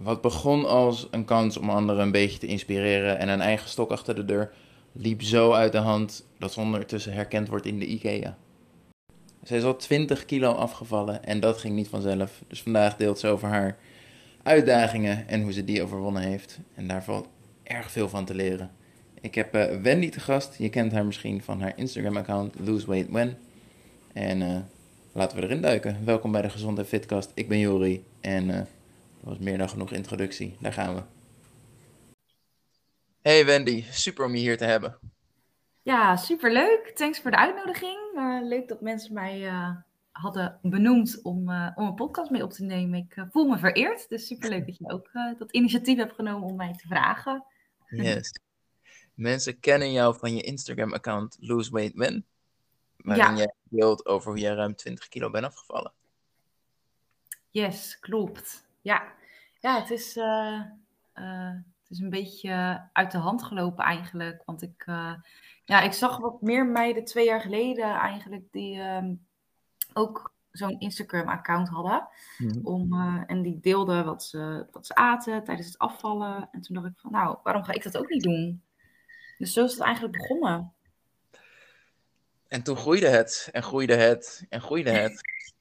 Wat begon als een kans om anderen een beetje te inspireren en een eigen stok achter de deur, liep zo uit de hand dat ze ondertussen herkend wordt in de IKEA. Zij is al 20 kilo afgevallen en dat ging niet vanzelf. Dus vandaag deelt ze over haar uitdagingen en hoe ze die overwonnen heeft. En daar valt erg veel van te leren. Ik heb uh, Wendy te gast. Je kent haar misschien van haar Instagram-account Lose Weight When. En uh, laten we erin duiken. Welkom bij de Gezonde Fitcast. Ik ben Jori en uh, dat was meer dan genoeg introductie. Daar gaan we. Hey Wendy, super om je hier te hebben. Ja, superleuk. Thanks voor de uitnodiging. leuk dat mensen mij hadden benoemd om, om een podcast mee op te nemen. Ik voel me vereerd. Dus superleuk dat je ook dat initiatief hebt genomen om mij te vragen. Yes. Mensen kennen jou van je Instagram-account Lose Weight When. Waarin ja. je deelt over hoe je ruim 20 kilo bent afgevallen. Yes, klopt. Ja, ja het, is, uh, uh, het is een beetje uit de hand gelopen eigenlijk. Want ik, uh, ja, ik zag wat meer meiden twee jaar geleden eigenlijk die um, ook zo'n Instagram-account hadden. Mm. Om, en die deelden wat ze, wat ze aten tijdens het afvallen. En toen dacht ik van, nou, waarom ga ik dat ook niet doen? Dus zo is het eigenlijk begonnen. En toen groeide het en groeide het en groeide het.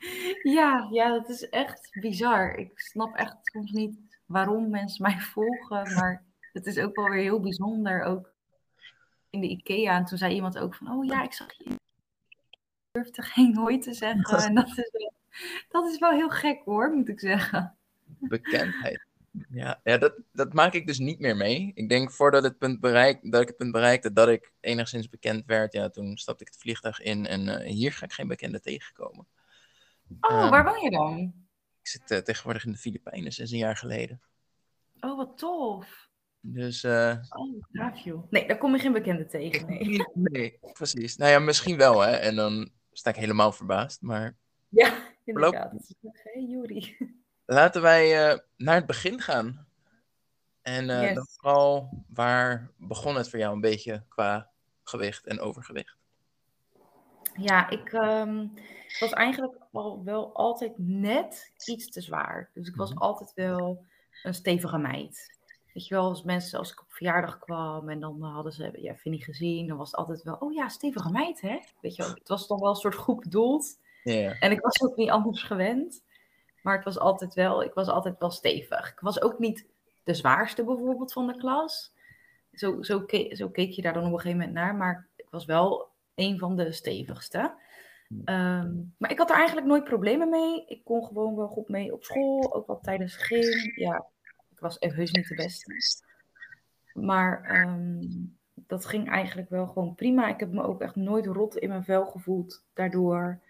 Ja, ja, dat is echt bizar. Ik snap echt soms niet waarom mensen mij volgen, maar het is ook wel weer heel bijzonder. Ook in de IKEA. En toen zei iemand ook van, oh ja, ik zag je. Ik durfde geen hoi te zeggen. En dat is, wel, dat is wel heel gek hoor, moet ik zeggen. Bekendheid. Ja, ja dat, dat maak ik dus niet meer mee. Ik denk voordat het punt bereik, dat ik het punt bereikte dat ik enigszins bekend werd, ja, toen stapte ik het vliegtuig in en uh, hier ga ik geen bekende tegenkomen. Oh, um, waar woon je dan? Ik zit uh, tegenwoordig in de Filipijnen, sinds een jaar geleden. Oh, wat tof. Dus, uh, oh, gaaf joh. Nee, daar kom je geen bekende tegen. Nee. nee, precies. Nou ja, misschien wel, hè. En dan sta ik helemaal verbaasd, maar... Ja, inderdaad. Hey, Juri laten wij uh, naar het begin gaan. En uh, yes. dan vooral, waar begon het voor jou een beetje qua gewicht en overgewicht? Ja, ik um, was eigenlijk al wel altijd net iets te zwaar. Dus ik was mm-hmm. altijd wel een stevige meid. Weet je wel, als mensen, als ik op verjaardag kwam en dan hadden ze, ja, vind gezien, dan was het altijd wel, oh ja, stevige meid, hè? Weet je wel, het was toch wel een soort groep bedoeld. Yeah. En ik was ook niet anders gewend. Maar het was altijd wel, ik was altijd wel stevig. Ik was ook niet de zwaarste bijvoorbeeld van de klas. Zo, zo, keek, zo keek je daar dan op een gegeven moment naar. Maar ik was wel een van de stevigste. Um, maar ik had er eigenlijk nooit problemen mee. Ik kon gewoon wel goed mee op school. Ook wel tijdens gym. Ja, ik was heus niet de beste. Maar um, dat ging eigenlijk wel gewoon prima. Ik heb me ook echt nooit rot in mijn vel gevoeld daardoor.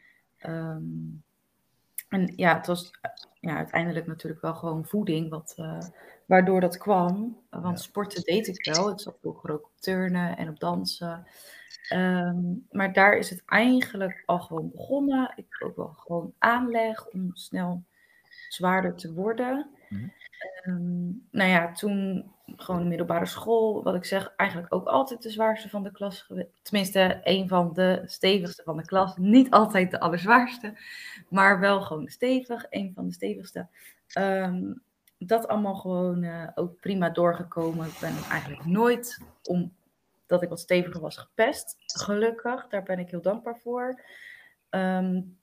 Um, en ja, het was ja, uiteindelijk natuurlijk wel gewoon voeding wat, uh, waardoor dat kwam. Want ja. sporten deed ik wel. Ik zat vroeger ook op turnen en op dansen. Um, maar daar is het eigenlijk al gewoon begonnen. Ik heb ook wel gewoon aanleg om snel zwaarder te worden. Mm um, nou ja, toen gewoon middelbare school, wat ik zeg, eigenlijk ook altijd de zwaarste van de klas geweest. Tenminste, een van de stevigste van de klas. Niet altijd de allerzwaarste, maar wel gewoon stevig, een van de stevigste. Um, dat allemaal gewoon uh, ook prima doorgekomen. Ik ben eigenlijk nooit, omdat ik wat steviger was, gepest. Gelukkig, daar ben ik heel dankbaar voor. Um,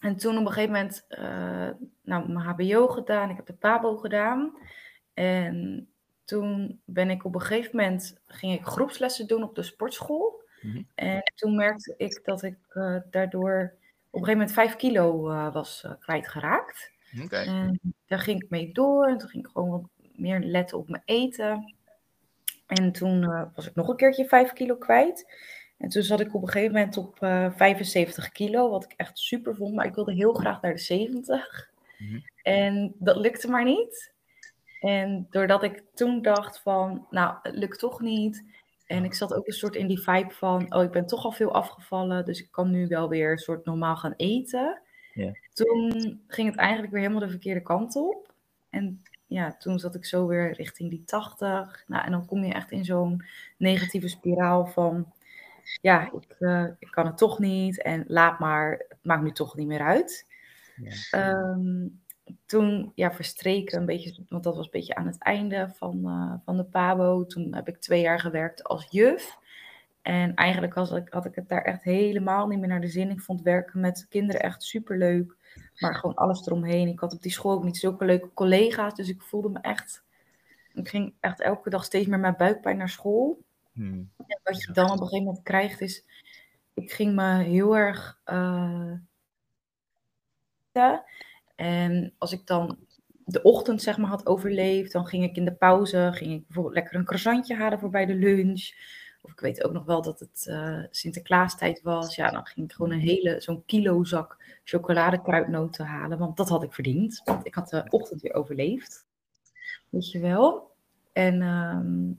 en toen op een gegeven moment, uh, nou, mijn HBO gedaan, ik heb de PABO gedaan. En toen ben ik op een gegeven moment, ging ik groepslessen doen op de sportschool. Mm-hmm. En toen merkte ik dat ik uh, daardoor op een gegeven moment vijf kilo uh, was kwijtgeraakt. Okay. En daar ging ik mee door en toen ging ik gewoon wat meer letten op mijn eten. En toen was ik nog een keertje vijf kilo kwijt. En toen zat ik op een gegeven moment op uh, 75 kilo, wat ik echt super vond. Maar ik wilde heel graag naar de 70. Mm-hmm. En dat lukte maar niet. En doordat ik toen dacht van, nou, het lukt toch niet. En ik zat ook een soort in die vibe van, oh, ik ben toch al veel afgevallen. Dus ik kan nu wel weer een soort normaal gaan eten. Yeah. Toen ging het eigenlijk weer helemaal de verkeerde kant op. En ja, toen zat ik zo weer richting die 80. Nou, en dan kom je echt in zo'n negatieve spiraal van ja, ik, uh, ik kan het toch niet en laat maar, het maakt nu toch niet meer uit. Um, toen ja, verstreken een beetje, want dat was een beetje aan het einde van, uh, van de PABO. Toen heb ik twee jaar gewerkt als juf. En eigenlijk had ik, had ik het daar echt helemaal niet meer naar de zin. Ik vond werken met kinderen echt superleuk. Maar gewoon alles eromheen. Ik had op die school ook niet zulke leuke collega's. Dus ik voelde me echt. Ik ging echt elke dag steeds meer met buikpijn naar school. Hmm. En wat je dan op een gegeven moment krijgt is. Ik ging me heel erg. Uh, en als ik dan de ochtend zeg maar had overleefd, dan ging ik in de pauze, ging ik bijvoorbeeld lekker een croissantje halen voor bij de lunch. Of ik weet ook nog wel dat het uh, Sinterklaastijd was. Ja, dan ging ik gewoon een hele, zo'n kilo zak chocoladekruidnoten halen. Want dat had ik verdiend. Want ik had de ochtend weer overleefd. Weet je wel. En ehm,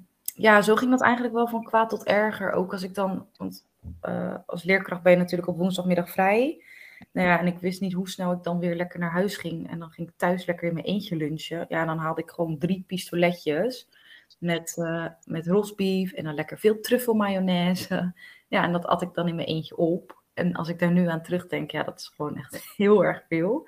ja, zo ging dat eigenlijk wel van kwaad tot erger. Ook als ik dan, want uh, als leerkracht ben je natuurlijk op woensdagmiddag vrij. Nou ja, en ik wist niet hoe snel ik dan weer lekker naar huis ging. En dan ging ik thuis lekker in mijn eentje lunchen. Ja, dan haalde ik gewoon drie pistoletjes met, uh, met rosbief en dan lekker veel truffelmayonaise. Ja, en dat at ik dan in mijn eentje op. En als ik daar nu aan terugdenk, ja, dat is gewoon echt heel erg veel.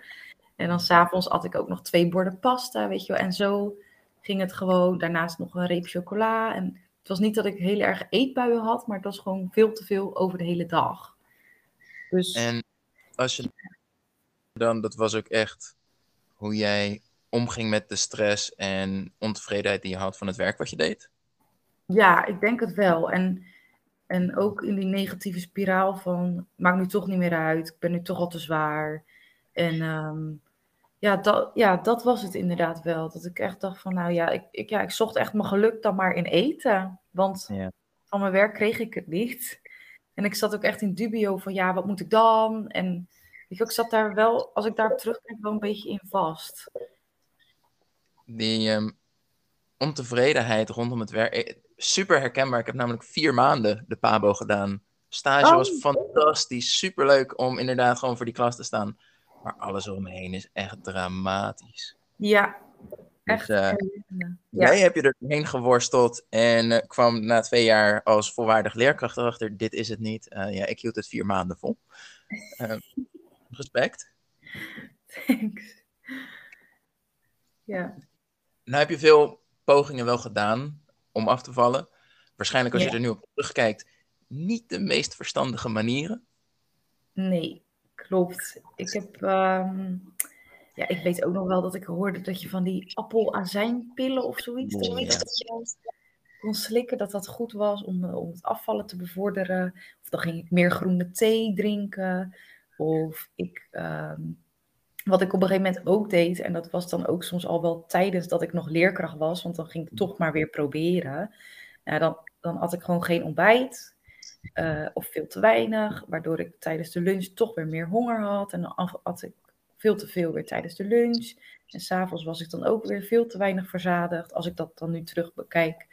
En dan s'avonds at ik ook nog twee borden pasta, weet je wel. En zo ging het gewoon. Daarnaast nog een reep chocola. En het was niet dat ik heel erg eetbuien had, maar het was gewoon veel te veel over de hele dag. Dus... En als je dan, dat was ook echt hoe jij omging met de stress en ontevredenheid die je had van het werk wat je deed? Ja, ik denk het wel. En, en ook in die negatieve spiraal van, maakt nu toch niet meer uit, ik ben nu toch al te zwaar. En ehm, ja, dat, ja, dat was het inderdaad wel. Dat ik echt dacht van, nou ja, ik, ik, ja, ik zocht echt mijn geluk dan maar in eten. Want ja. van mijn werk kreeg ik het niet. En ik zat ook echt in dubio van, ja, wat moet ik dan? En ik zat daar wel, als ik daarop terugkijk, wel een beetje in vast die um, ontevredenheid rondom het werk. Eh, super herkenbaar. Ik heb namelijk vier maanden de PABO gedaan. Stage was oh. fantastisch. Super leuk om inderdaad gewoon voor die klas te staan. Maar alles omheen is echt dramatisch. Ja, dus, echt. Dus, uh, ja. Jij heb je erheen geworsteld en uh, kwam na twee jaar als volwaardig leerkracht erachter. Dit is het niet. ja, ik hield het vier maanden vol. respect. Thanks. Ja nou heb je veel pogingen wel gedaan om af te vallen. Waarschijnlijk als je er nu op terugkijkt, niet de meest verstandige manieren. Nee, klopt. Ik heb, ehm, ja, ik weet ook nog wel dat ik hoorde dat je van die appelazijnpillen of zoiets, oh, ja. kon slikken, dat dat goed was om, om het afvallen te bevorderen. Of dan ging ik meer groene thee drinken. Of ik ehm, wat ik op een gegeven moment ook deed, en dat was dan ook soms al wel tijdens dat ik nog leerkracht was, want dan ging ik toch maar weer proberen. Nou, dan, dan had ik gewoon geen ontbijt uh, of veel te weinig, waardoor ik tijdens de lunch toch weer meer honger had. En dan had ik veel te veel weer tijdens de lunch. En s'avonds was ik dan ook weer veel te weinig verzadigd. Als ik dat dan nu terug bekijk,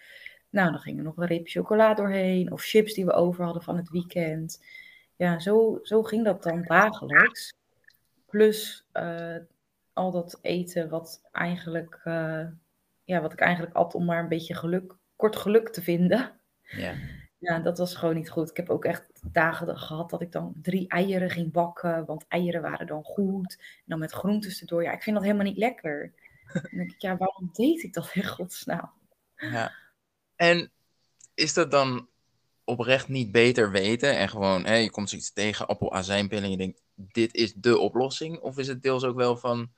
nou, dan ging er nog een reep chocola doorheen of chips die we over hadden van het weekend. Ja, zo, zo ging dat dan dagelijks. Plus uh, al dat eten wat eigenlijk, uh, ja, wat ik eigenlijk at om maar een beetje geluk, kort geluk te vinden. Ja. Ja, dat was gewoon niet goed. Ik heb ook echt dagen gehad dat ik dan drie eieren ging bakken, want eieren waren dan goed. En dan met groentes erdoor. Ja, ik vind dat helemaal niet lekker. dan denk ik, ja, waarom deed ik dat in godsnaam? Ja. En is dat dan oprecht niet beter weten en gewoon, hè, je komt zoiets tegen, appelazijnpillen en je denkt, dit is de oplossing? Of is het deels ook wel van,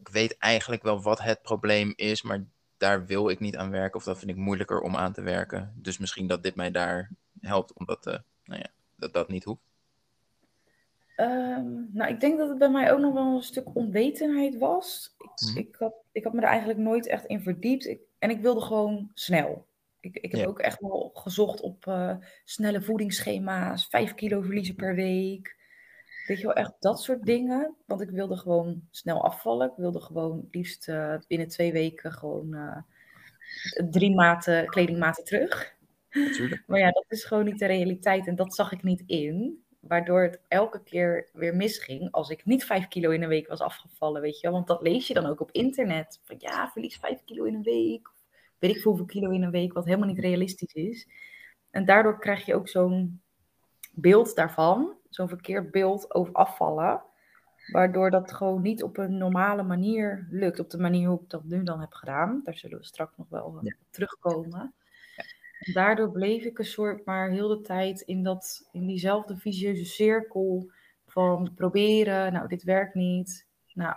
ik weet eigenlijk wel wat het probleem is, maar daar wil ik niet aan werken of dat vind ik moeilijker om aan te werken. Dus misschien dat dit mij daar helpt, omdat uh, nou ja, dat, dat niet hoeft. Um, nou, ik denk dat het bij mij ook nog wel een stuk onwetendheid was. Ik, mhm. ik, had, ik had me er eigenlijk nooit echt in verdiept. Ik, en ik wilde gewoon snel. Ik, ik heb ook echt wel gezocht op uh, snelle voedingsschema's, 5 kilo verliezen per week. Weet je wel, echt dat soort dingen. Want ik wilde gewoon snel afvallen. Ik wilde gewoon liefst uh, binnen twee weken gewoon uh, drie maten, kledingmaten terug. Natuurlijk. Maar ja, dat is gewoon niet de realiteit en dat zag ik niet in. Waardoor het elke keer weer misging als ik niet vijf kilo in een week was afgevallen, weet je wel. Want dat lees je dan ook op internet. Van ja, verlies vijf kilo in een week weet ik hoeveel kilo in een week, wat helemaal niet realistisch is. En daardoor krijg je ook zo'n beeld daarvan, zo'n verkeerd beeld over afvallen. Waardoor dat gewoon niet op een normale manier lukt. Op de manier hoe ik dat nu dan heb gedaan. Daar zullen we straks nog wel op terugkomen. En daardoor bleef ik een soort maar heel de tijd in, dat, in diezelfde visieuze cirkel van proberen. Nou, dit werkt niet. Nou,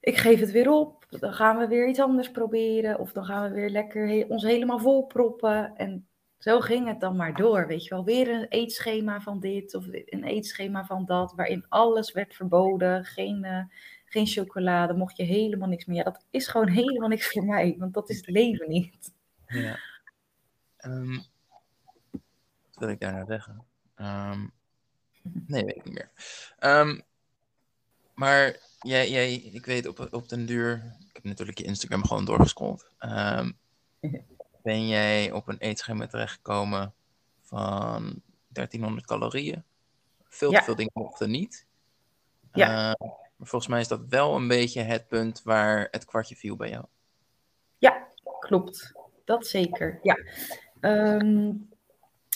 ik geef het weer op. Dan gaan we weer iets anders proberen. Of dan gaan we weer lekker ons helemaal vol proppen. En zo ging het dan maar door. Weet je wel, weer een eetschema van dit of een eetschema van dat. Waarin alles werd verboden. Geen, uh, geen chocolade. Mocht je helemaal niks meer. Ja, dat is gewoon helemaal niks voor mij. Want dat is het leven niet. Ja. Um, wat wil ik daar nou zeggen? Um, nee, weet ik niet meer. Um, maar jij, jij, ik weet op, op den duur, ik heb natuurlijk je Instagram gewoon doorgescrolld. ben jij op een eetschema terechtgekomen van 1300 calorieën? Veel te veel dingen mochten niet. Ja. maar volgens mij is dat wel een beetje het punt waar het kwartje viel bij jou. Ja, klopt. Dat zeker. Ja. Um,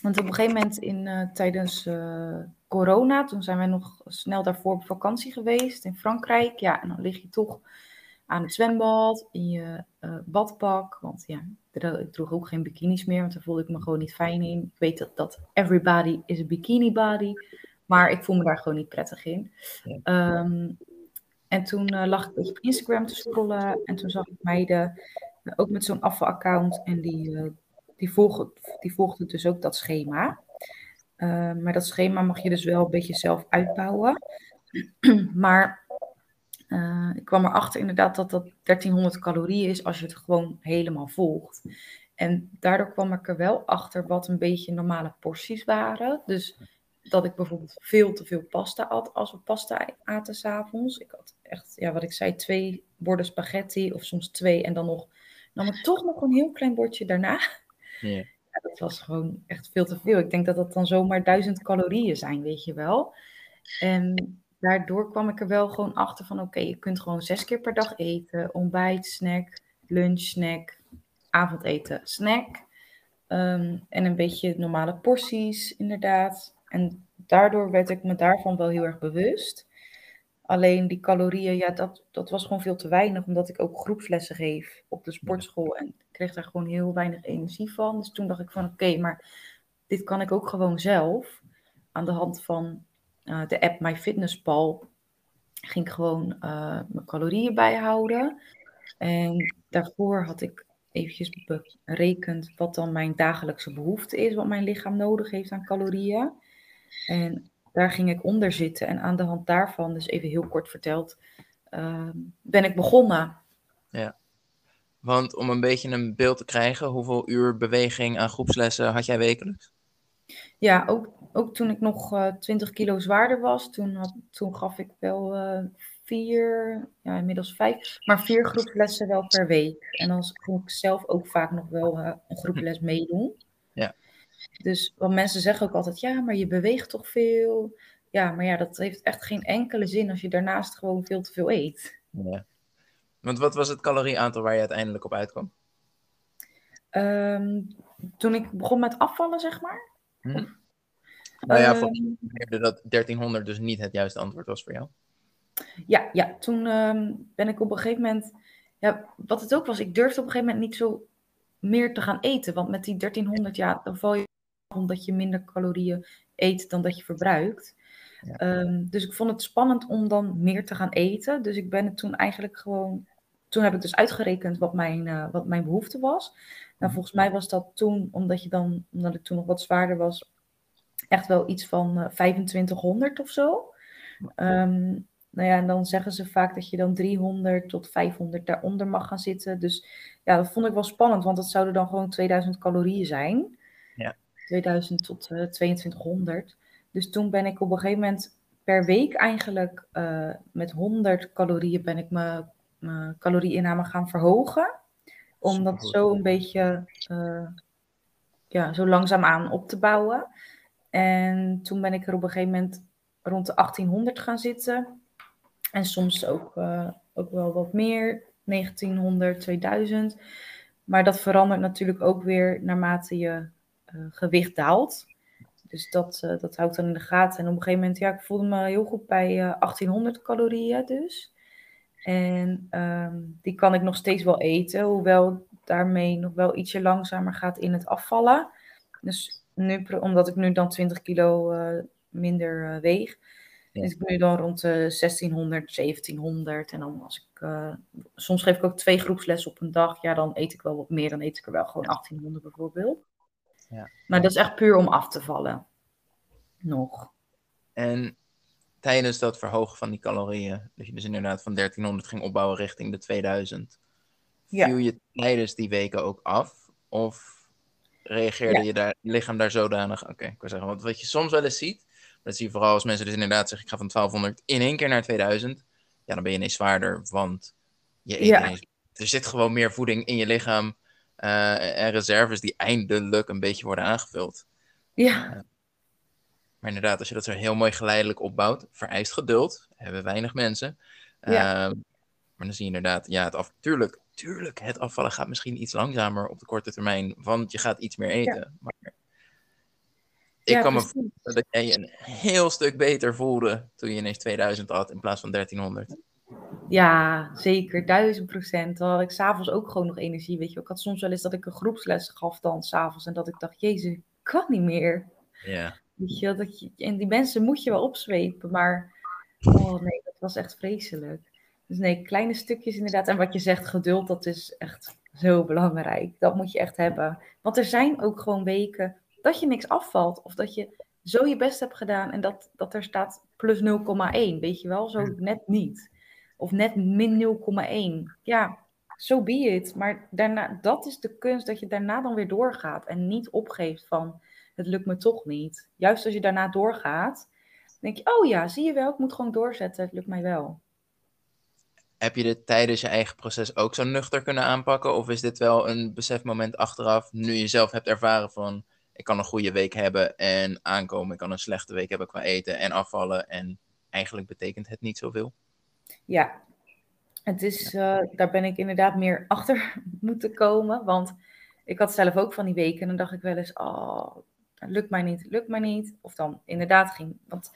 want op een gegeven moment in, uh, tijdens uh, corona, toen zijn wij nog snel daarvoor op vakantie geweest in Frankrijk. Ja, en dan lig je toch aan het zwembad, in je badpak. Want ja, ik droeg ook geen bikinis meer, want daar voelde ik me gewoon niet fijn in. Ik weet dat, dat everybody is a bikini body, maar ik voel me daar gewoon niet prettig in. Um, en toen lag ik op Instagram te scrollen en toen zag ik meiden ook met zo'n afvalaccount en die die, volgen, die volgde dus ook dat schema. Uh, maar dat schema mag je dus wel een beetje zelf uitbouwen. maar uh, ik kwam erachter inderdaad dat dat 1300 calorieën is als je het gewoon helemaal volgt. En daardoor kwam ik er wel achter wat een beetje normale porties waren. Dus dat ik bijvoorbeeld veel te veel pasta at als we pasta aten s'avonds. Ik had echt, ja, wat ik zei, twee borden spaghetti of soms twee en dan nog, nam ik toch nog een heel klein bordje daarna. Ja. dat was gewoon echt veel te veel. Ik denk dat dat dan zomaar duizend calorieën zijn, weet je wel. En daardoor kwam ik er wel gewoon achter van, oké, je kunt gewoon zes keer per dag eten. Ontbijt, snack, lunch, snack, avondeten, snack. Um, en een beetje normale porties, inderdaad. En daardoor werd ik me daarvan wel heel erg bewust. Alleen die calorieën, ja, dat, dat was gewoon veel te weinig, omdat ik ook groepslessen geef op de sportschool. En ik kreeg daar gewoon heel weinig energie van. Dus toen dacht ik van, oké, maar dit kan ik ook gewoon zelf. Aan de hand van uh, de app MyFitnessPal ging ik gewoon uh, mijn calorieën bijhouden. En daarvoor had ik eventjes berekend wat dan mijn dagelijkse behoefte is, wat mijn lichaam nodig heeft aan calorieën. En daar ging ik onder zitten. En aan de hand daarvan, dus even heel kort verteld, uh, ben ik begonnen. Ja, want om een beetje een beeld te krijgen, hoeveel uur beweging aan groepslessen had jij wekelijks? Ja, ook, ook toen ik nog uh, 20 kilo zwaarder was, toen, had, toen gaf ik wel uh, vier, ja inmiddels vijf, maar vier groepslessen wel per week. En dan kon ik zelf ook vaak nog wel uh, een groeples meedoen. Ja. Dus wat mensen zeggen ook altijd, ja, maar je beweegt toch veel. Ja, maar ja, dat heeft echt geen enkele zin als je daarnaast gewoon veel te veel eet. Ja. Want wat was het calorieaantal waar je uiteindelijk op uitkwam? Um, toen ik begon met afvallen, zeg maar. Hm. Nou ja, volgens mij dat 1300 dus niet het juiste antwoord was voor jou. Ja, ja toen um, ben ik op een gegeven moment... Ja, wat het ook was, ik durfde op een gegeven moment niet zo meer te gaan eten. Want met die 1300, ja, dan val je omdat je minder calorieën eet dan dat je verbruikt. Ja. Um, dus ik vond het spannend om dan meer te gaan eten. Dus ik ben het toen eigenlijk gewoon. Toen heb ik dus uitgerekend wat mijn, uh, wat mijn behoefte was. Nou, mhm. volgens mij was dat toen, omdat, je dan, omdat ik toen nog wat zwaarder was, echt wel iets van uh, 2500 of zo. Um, nou ja, en dan zeggen ze vaak dat je dan 300 tot 500 daaronder mag gaan zitten. Dus ja, dat vond ik wel spannend, want dat zouden dan gewoon 2000 calorieën zijn. Ja. 2000 tot uh, 2200. Dus toen ben ik op een gegeven moment per week eigenlijk uh, met 100 calorieën ben ik mijn calorieinname gaan verhogen. Om dat zo een beetje uh, ja, zo langzaamaan op te bouwen. En toen ben ik er op een gegeven moment rond de 1800 gaan zitten. En soms ook, uh, ook wel wat meer, 1900, 2000. Maar dat verandert natuurlijk ook weer naarmate je uh, gewicht daalt. Dus dat, uh, dat houdt dan in de gaten. En op een gegeven moment, ja, ik voelde me heel goed bij uh, 1800 calorieën dus. En um, die kan ik nog steeds wel eten, hoewel daarmee nog wel ietsje langzamer gaat in het afvallen. Dus nu, omdat ik nu dan 20 kilo uh, minder weeg, ja. is ik nu dan rond de 1600, 1700. En dan als ik, soms geef ik ook twee groepslessen op een dag. Ja, dan eet ik wel wat meer. Dan eet ik er wel gewoon 1800 bijvoorbeeld. Ja. Maar dat is echt puur om af te vallen. Nog. En tijdens dat verhogen van die calorieën, dat je dus inderdaad van 1300 ging opbouwen richting de 2000, ja. viel je tijdens die weken ook af? Of reageerde je daar, lichaam daar zodanig? Oké, ik wil zeggen, want wat je soms wel eens ziet, dat zie je vooral als mensen dus inderdaad zeggen, ik ga van 1200 in één keer naar 2000, ja, dan ben je ineens zwaarder, want je eet ineens, er zit gewoon meer voeding in je lichaam uh, en reserves die eindelijk een beetje worden aangevuld. Ja. Maar inderdaad, als je dat zo heel mooi geleidelijk opbouwt, vereist geduld, hebben weinig mensen. Ja. Uh, maar dan zie je inderdaad, ja, het af, tuurlijk, tuurlijk, het afvallen gaat misschien iets langzamer op de korte termijn, want je gaat iets meer eten. Ja. Maar ik kan me voorstellen dat jij je een heel stuk beter voelde toen je ineens 2000 had in plaats van 1300. Ja, zeker, duizend procent. Terwijl ik s'avonds ook gewoon nog energie, weet je. Ik had soms wel eens dat ik een groepsles gaf dan s'avonds en dat ik dacht, jezus, ik kan niet meer. Ja. Weet je, dat je, en die mensen moet je wel opzwepen, maar oh nee, dat was echt vreselijk. Dus nee, kleine stukjes inderdaad. En wat je zegt, geduld, dat is echt zo belangrijk. Dat moet je echt hebben. Want er zijn ook gewoon weken dat je niks afvalt. Of dat je zo je best hebt gedaan en dat, dat er staat plus 0,1. Weet je wel, zo net niet. Of net min 0,1. Ja, zo so be it. Maar daarna, dat is de kunst dat je daarna dan weer doorgaat. En niet opgeeft van het lukt me toch niet. Juist als je daarna doorgaat, denk je, oh ja, zie je wel, ik moet gewoon doorzetten, het lukt mij wel. Heb je dit tijdens je eigen proces ook zo nuchter kunnen aanpakken? Of is dit wel een besefmoment achteraf, nu je zelf hebt ervaren van, ik kan een goede week hebben en aankomen, ik kan een slechte week hebben qua eten en afvallen en eigenlijk betekent het niet zoveel? Ja, het is, uh, daar ben ik inderdaad meer achter moeten komen, want ik had zelf ook van die weken en dan dacht ik wel eens, oh, lukt mij niet, lukt mij niet. Of dan inderdaad ging, want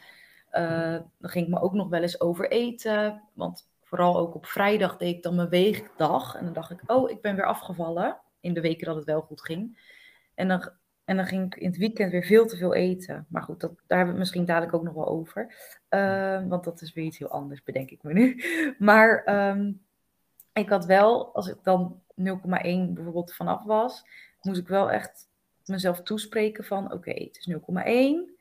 uh, dan ging ik me ook nog wel eens overeten. Want vooral ook op vrijdag deed ik dan mijn weegdag. En dan dacht ik, oh, ik ben weer afgevallen. In de weken dat het wel goed ging. En dan, en dan ging ik in het weekend weer veel te veel eten. Maar goed, dat, daar hebben we het misschien dadelijk ook nog wel over. Uh, want dat is weer iets heel anders, bedenk ik me nu. Maar um, ik had wel, als ik dan 0,1 bijvoorbeeld vanaf was, moest ik wel echt mezelf toespreken van oké, okay, het is 0,1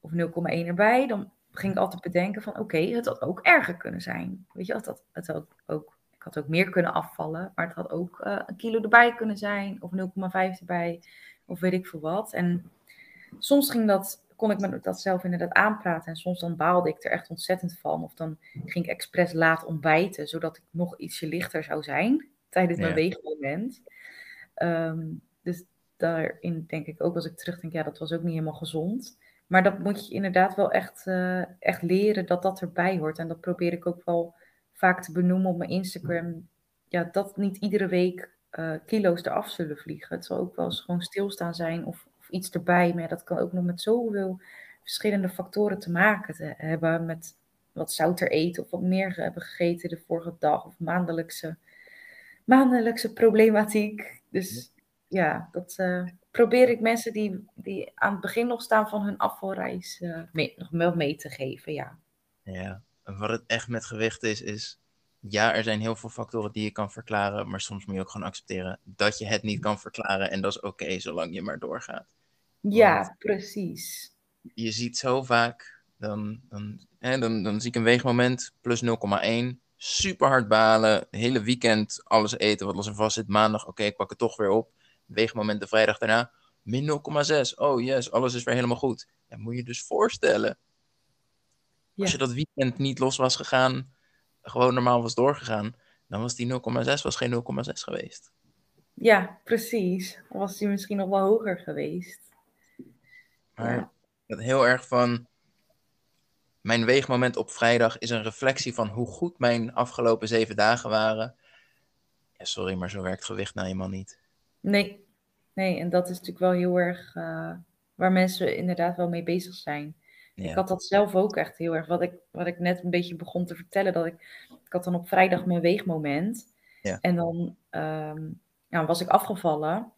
of 0,1 erbij. Dan ging ik altijd bedenken van oké, okay, het had ook erger kunnen zijn. Weet je, het had, het had ook, ik had ook meer kunnen afvallen, maar het had ook uh, een kilo erbij kunnen zijn of 0,5 erbij of weet ik veel wat. En soms ging dat, kon ik me dat zelf inderdaad aanpraten en soms dan baalde ik er echt ontzettend van. Of dan ging ik expres laat ontbijten, zodat ik nog ietsje lichter zou zijn tijdens mijn ja. weegmoment. Um, dus daarin denk ik ook als ik terugdenk, ja, dat was ook niet helemaal gezond. Maar dat moet je inderdaad wel echt, uh, echt leren dat dat erbij hoort. En dat probeer ik ook wel vaak te benoemen op mijn Instagram. Ja, dat niet iedere week uh, kilo's eraf zullen vliegen. Het zal ook wel eens gewoon stilstaan zijn of, of iets erbij. Maar dat kan ook nog met zoveel verschillende factoren te maken te hebben. Met wat zouter eten of wat meer hebben gegeten de vorige dag. Of maandelijkse, maandelijkse problematiek. Dus ja, dat uh, probeer ik mensen die, die aan het begin nog staan van hun afvalreis uh, mee, nog wel mee te geven, ja. Ja, en wat het echt met gewicht is, is ja, er zijn heel veel factoren die je kan verklaren, maar soms moet je ook gewoon accepteren dat je het niet kan verklaren en dat is oké, zolang je maar doorgaat. Ja, Want precies. Je ziet zo vaak, dan, dan, hè, dan, dan zie ik een weegmoment plus 0,1, super hard balen, hele weekend alles eten wat los en vast zit, maandag oké, ik pak het toch weer op weegmoment de vrijdag daarna, min 0,6. Oh yes, alles is weer helemaal goed. Ja, moet je dus voorstellen. Ja. Als je dat weekend niet los was gegaan, gewoon normaal was doorgegaan, dan was die 0,6 was geen 0,6 geweest. Ja, precies. Dan was die misschien nog wel hoger geweest. Maar ja. dat heel erg van. Mijn weegmoment op vrijdag is een reflectie van hoe goed mijn afgelopen zeven dagen waren. Ja, sorry, maar zo werkt gewicht nou eenmaal niet. Nee, nee, en dat is natuurlijk wel heel erg uh, waar mensen inderdaad wel mee bezig zijn. Ja. Ik had dat zelf ook echt heel erg. Wat ik, wat ik net een beetje begon te vertellen. Dat ik, ik had dan op vrijdag mijn weegmoment. Ja. En dan ehm, ja, was ik afgevallen.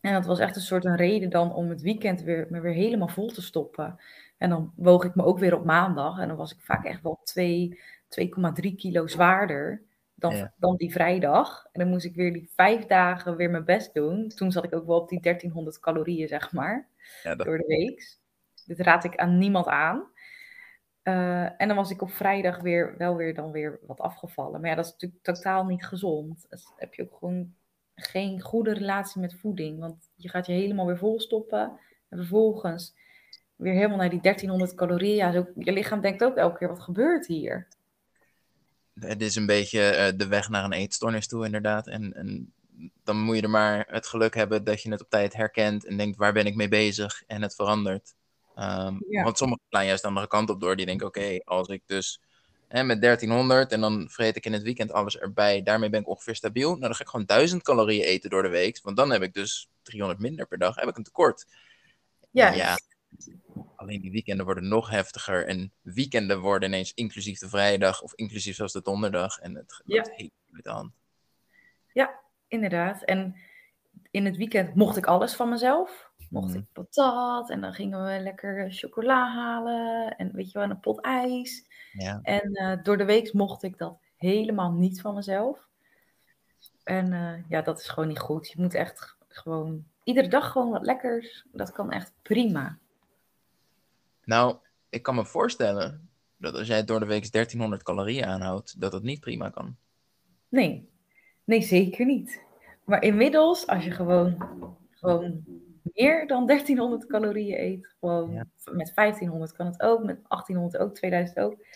En dat was echt een soort een reden dan om het weekend weer, me weer helemaal vol te stoppen. En dan woog ik me ook weer op maandag. En dan was ik vaak echt wel 2, 2,3 kilo zwaarder dan, Ja. dan die vrijdag. En dan moest ik weer die vijf dagen weer mijn best doen. Toen zat ik ook wel op die 1300 calorieën, zeg maar Ja, dat, door de week. Dit raad ik aan niemand aan. Eh, en dan was ik op vrijdag weer wel weer dan weer wat afgevallen. Maar ja, dat is natuurlijk totaal niet gezond. Dus heb je ook gewoon geen goede relatie met voeding. Want je gaat je helemaal weer volstoppen. En vervolgens weer helemaal naar die 1300 calorieën. Ja, je lichaam denkt ook elke keer, wat gebeurt hier? Het is een beetje eh, de weg naar een eetstoornis toe, inderdaad. En, en dan moet je er maar het geluk hebben dat je het op tijd herkent en denkt, waar ben ik mee bezig? En het verandert. Ehm, Ja. Want sommigen slaan juist de andere kant op door. Die denken, oké, als ik dus hè, met 1300 en dan vreet ik in het weekend alles erbij. Daarmee ben ik ongeveer stabiel. Nou, dan ga ik gewoon 1000 calorieën eten door de week. Want dan heb ik dus 300 minder per dag. Heb ik een tekort. Ja, ja. Alleen die weekenden worden nog heftiger. En weekenden worden ineens inclusief de vrijdag of inclusief zelfs de donderdag. En het Ja. gaat uit de hand. inderdaad. En in het weekend mocht ik alles van mezelf. Mocht Mhm. ik patat en dan gingen we lekker chocola halen en weet je wel, een pot ijs. Ja. En eh, door de week mocht ik dat helemaal niet van mezelf. En eh, ja, dat is gewoon niet goed. Je moet echt gewoon iedere dag gewoon wat lekkers. Dat kan echt prima. Nou, ik kan me voorstellen dat als jij door de week 1300 calorieën aanhoudt, dat dat niet prima kan. Nee, nee, zeker niet. Maar inmiddels, als je gewoon, gewoon meer dan 1300 calorieën eet, gewoon Ja. met 1500 kan het ook, met 1800 ook, 2000 ook,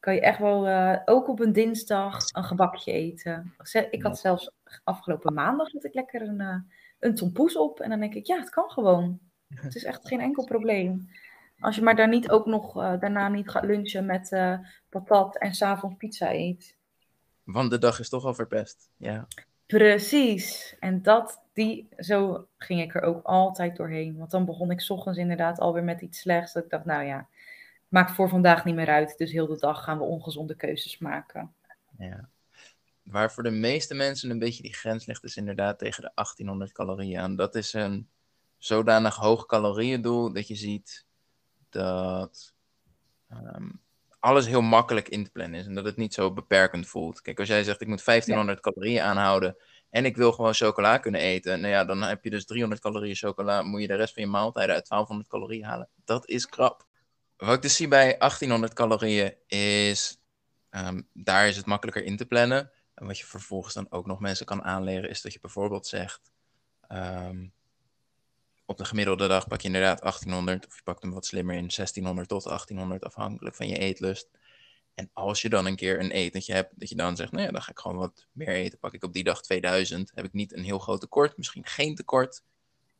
kan je echt wel eh, ook op een dinsdag een gebakje eten. Ik had zelfs afgelopen maandag had ik lekker een, eh, een tompoes op en dan denk ik, ja, het kan gewoon. Het is echt geen enkel probleem. Als je maar daar niet ook nog eh, daarna niet gaat lunchen met eh, patat en s'avonds pizza eet. Want de dag is toch al verpest. Ja. Precies. En dat, die, zo ging ik er ook altijd doorheen. Want dan begon ik 's ochtends inderdaad alweer met iets slechts. Dat ik dacht, nou ja, maakt voor vandaag niet meer uit. Dus heel de dag gaan we ongezonde keuzes maken. ja. Waar voor de meeste mensen een beetje die grens ligt, is inderdaad tegen de 1800 calorieën aan. Dat is een zodanig hoog calorieëndoel dat je ziet dat ehm, alles heel makkelijk in te plannen is en dat het niet zo beperkend voelt. Kijk, als jij zegt ik moet 1500 calorieën aanhouden en ik wil gewoon chocola kunnen eten, nou ja, dan heb je dus 300 calorieën chocola, moet je de rest van je maaltijden uit 1200 calorieën halen. Dat is krap. Wat ik dus zie bij 1800 calorieën is, ehm, daar is het makkelijker in te plannen. En wat je vervolgens dan ook nog mensen kan aanleren, is dat je bijvoorbeeld zegt, ehm, op de gemiddelde dag pak je inderdaad 1800, of je pakt hem wat slimmer in 1600 tot 1800, afhankelijk van je eetlust. En als je dan een keer een etentje hebt, dat je dan zegt, nou ja, dan ga ik gewoon wat meer eten. Pak ik op die dag 2000, heb ik niet een heel groot tekort, misschien geen tekort,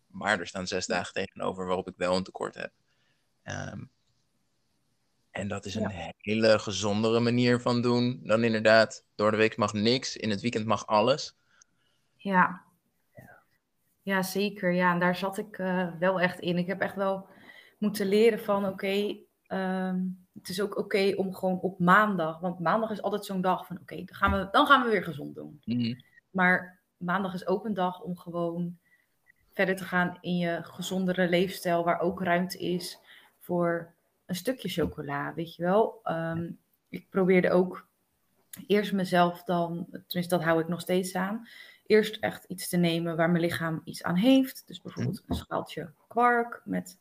maar er staan zes dagen tegenover waarop ik wel een tekort heb. Ehm, en dat is een hele gezondere manier van doen dan inderdaad, door de week mag niks, in het weekend mag alles. Ja. Ja, zeker. Ja, en daar zat ik eh, wel echt in. Ik heb echt wel moeten leren van, oké, ehm, het is ook oké om gewoon op maandag, want maandag is altijd zo'n dag van, oké, dan, gaan we, dan gaan we weer gezond doen. Maar maandag is ook een dag om gewoon verder te gaan in je gezondere leefstijl, waar ook ruimte is voor een stukje chocola, weet je wel. Ehm, ik probeerde ook eerst mezelf dan, tenminste dat hou ik nog steeds aan, eerst echt iets te nemen waar mijn lichaam iets aan heeft. Dus bijvoorbeeld een schaaltje kwark met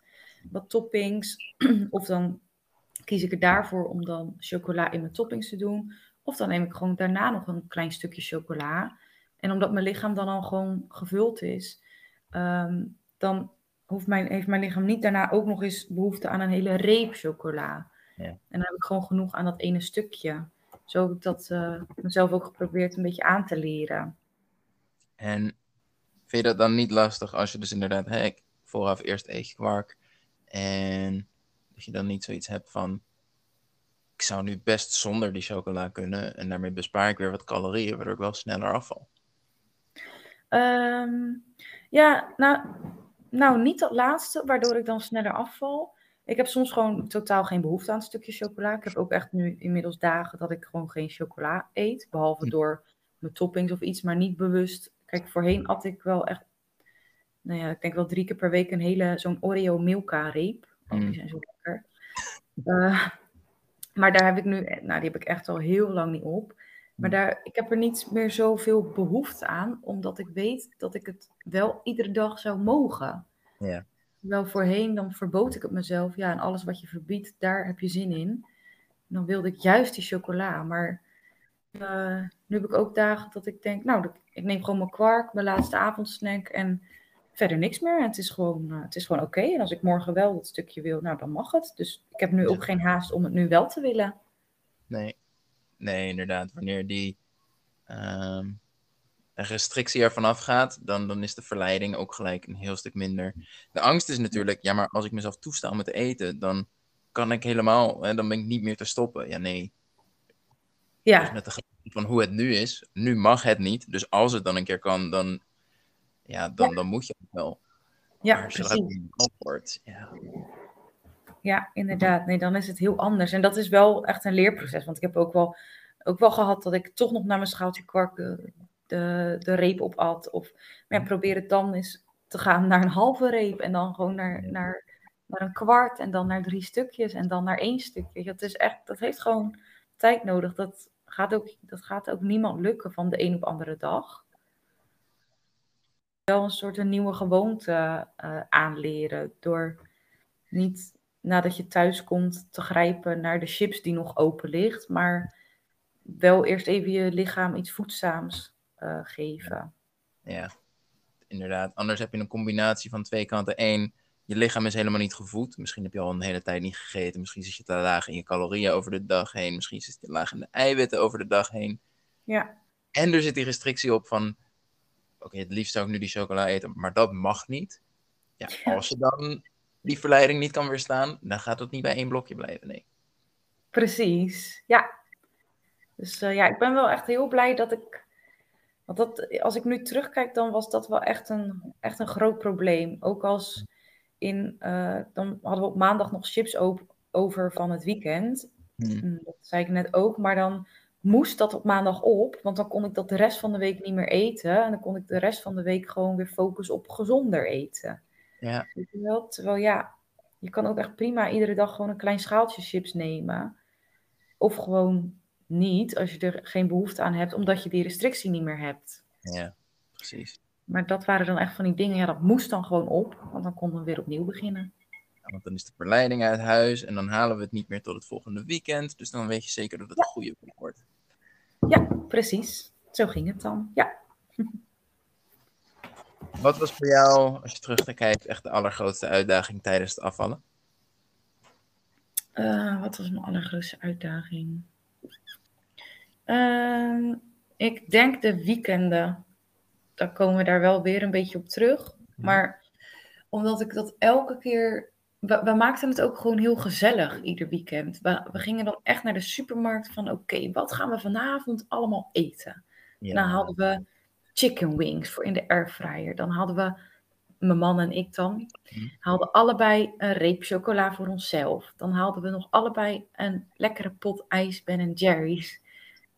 wat toppings. of dan kies ik er daarvoor om dan chocola in mijn toppings te doen. Of dan neem ik gewoon daarna nog een klein stukje chocola. En omdat mijn lichaam dan al gewoon gevuld is, ehm, dan hoeft mijn, heeft mijn lichaam niet daarna ook nog eens behoefte aan een hele reep chocola. Ja. En dan heb ik gewoon genoeg aan dat ene stukje. Zo heb ik dat eh, mezelf ook geprobeerd een beetje aan te leren. En vind je dat dan niet lastig als je dus inderdaad, hè, ik vooraf eerst eet je kwark en dat je dan niet zoiets hebt van, ik zou nu best zonder die chocola kunnen en daarmee bespaar ik weer wat calorieën, waardoor ik wel sneller afval. Ehm, ja, nou, Nou, niet dat laatste, waardoor ik dan sneller afval. Ik heb soms gewoon totaal geen behoefte aan een stukje chocola. Ik heb ook echt nu inmiddels dagen dat ik gewoon geen chocola eet. Behalve Hm. door mijn toppings of iets, maar niet bewust. Kijk, voorheen at ik wel echt, nou ja, ik denk wel drie keer per week een hele, zo'n Oreo Milka reep. Oh, die Mm. zijn zo lekker. Eh, maar daar heb ik nu, nou die heb ik echt al heel lang niet op. Maar Hm. daar, ik heb er niet meer zoveel behoefte aan, omdat ik weet dat ik het wel iedere dag zou mogen. Ja. Wel voorheen, dan verbood ik het mezelf. Ja, en alles wat je verbiedt, daar heb je zin in. Dan wilde ik juist die chocola. Maar eh, nu heb ik ook dagen dat ik denk, nou, ik neem gewoon mijn kwark, mijn laatste avondsnack en verder niks meer. En het is gewoon, eh, het is gewoon oké. En als ik morgen wel dat stukje wil, nou, dan mag het. Dus ik heb nu ook geen haast om het nu wel te willen. Nee. Nee, inderdaad. Wanneer die ehm, restrictie ervan afgaat, dan, dan is de verleiding ook gelijk een heel stuk minder. De angst is natuurlijk, ja, maar als ik mezelf toesta om het te eten, dan kan ik helemaal, hè, dan ben ik niet meer te stoppen. Ja, nee. Dus Ja, met de van hoe het nu is, nu mag het niet. Dus als het dan een keer kan, dan, ja, dan, dan moet je het wel. ja maar precies. wordt, ja. Ja, inderdaad. Nee, dan is het heel anders. En dat is wel echt een leerproces. Want ik heb ook wel, ook wel gehad dat ik toch nog naar mijn schaaltje kwark de, de, de reep op at. Of maar ja, probeer het dan eens te gaan naar een halve reep. En dan gewoon naar, naar, naar een kwart. En dan naar drie stukjes. En dan naar één stukje. Dat, is echt, dat heeft gewoon tijd nodig. Dat gaat, ook, dat gaat ook niemand lukken van de een op andere dag. Wel een soort een nieuwe gewoonte eh, aanleren. Door niet nadat je thuis komt te grijpen naar de chips die nog open ligt, maar wel eerst even je lichaam iets voedzaams eh, geven. Ja, inderdaad. Anders heb je een combinatie van twee kanten. Eén, je lichaam is helemaal niet gevoed. Misschien heb je al een hele tijd niet gegeten. Misschien zit je te laag in je calorieën over de dag heen. Misschien zit je te laag in de eiwitten over de dag heen. Ja, En er zit die restrictie op van... Oké, het liefst zou ik nu die chocola eten, maar dat mag niet. Ja, als je dan die verleiding niet kan weerstaan, dan gaat het niet bij één blokje blijven, nee. precies. Ja. Dus eh, ja, ik ben wel echt heel blij dat ik. Want dat, als ik nu terugkijk, dan was dat wel echt een, echt een groot probleem. Ook als in. eh, dan hadden we op maandag nog chips op, over van het weekend. Hmm. Mm, Dat zei ik net ook, maar dan moest dat op maandag op, want dan kon ik dat de rest van de week niet meer eten. En dan kon ik de rest van de week gewoon weer focussen op gezonder eten. Ja? Terwijl ja, je kan ook echt prima iedere dag gewoon een klein schaaltje chips nemen. Of gewoon niet, als je er geen behoefte aan hebt, omdat je die restrictie niet meer hebt. ja, precies. Maar dat waren dan echt van die dingen, ja, dat moest dan gewoon op, want dan konden we weer opnieuw beginnen. Ja, want dan is de verleiding uit huis en dan halen we het niet meer tot het volgende weekend. Dus dan weet je zeker dat het een goede week wordt. Ja, precies. Zo ging het dan. Ja. Wat was voor jou, als je terugkijkt, echt de allergrootste uitdaging tijdens het afvallen? Eh, wat was mijn allergrootste uitdaging? Ehm, ik denk de weekenden. Dan komen we daar wel weer een beetje op terug. Maar omdat ik dat elke keer. We, we maakten het ook gewoon heel gezellig ieder weekend. We, we gingen dan echt naar de supermarkt van: oké, wat gaan we vanavond allemaal eten? Ja. Dan hadden we chicken wings voor in de airfryer. Dan hadden we, mijn man en ik dan, Mhm. haalden allebei een reep chocola voor onszelf. Dan haalden we nog allebei een lekkere pot ijs Ben Jerry's.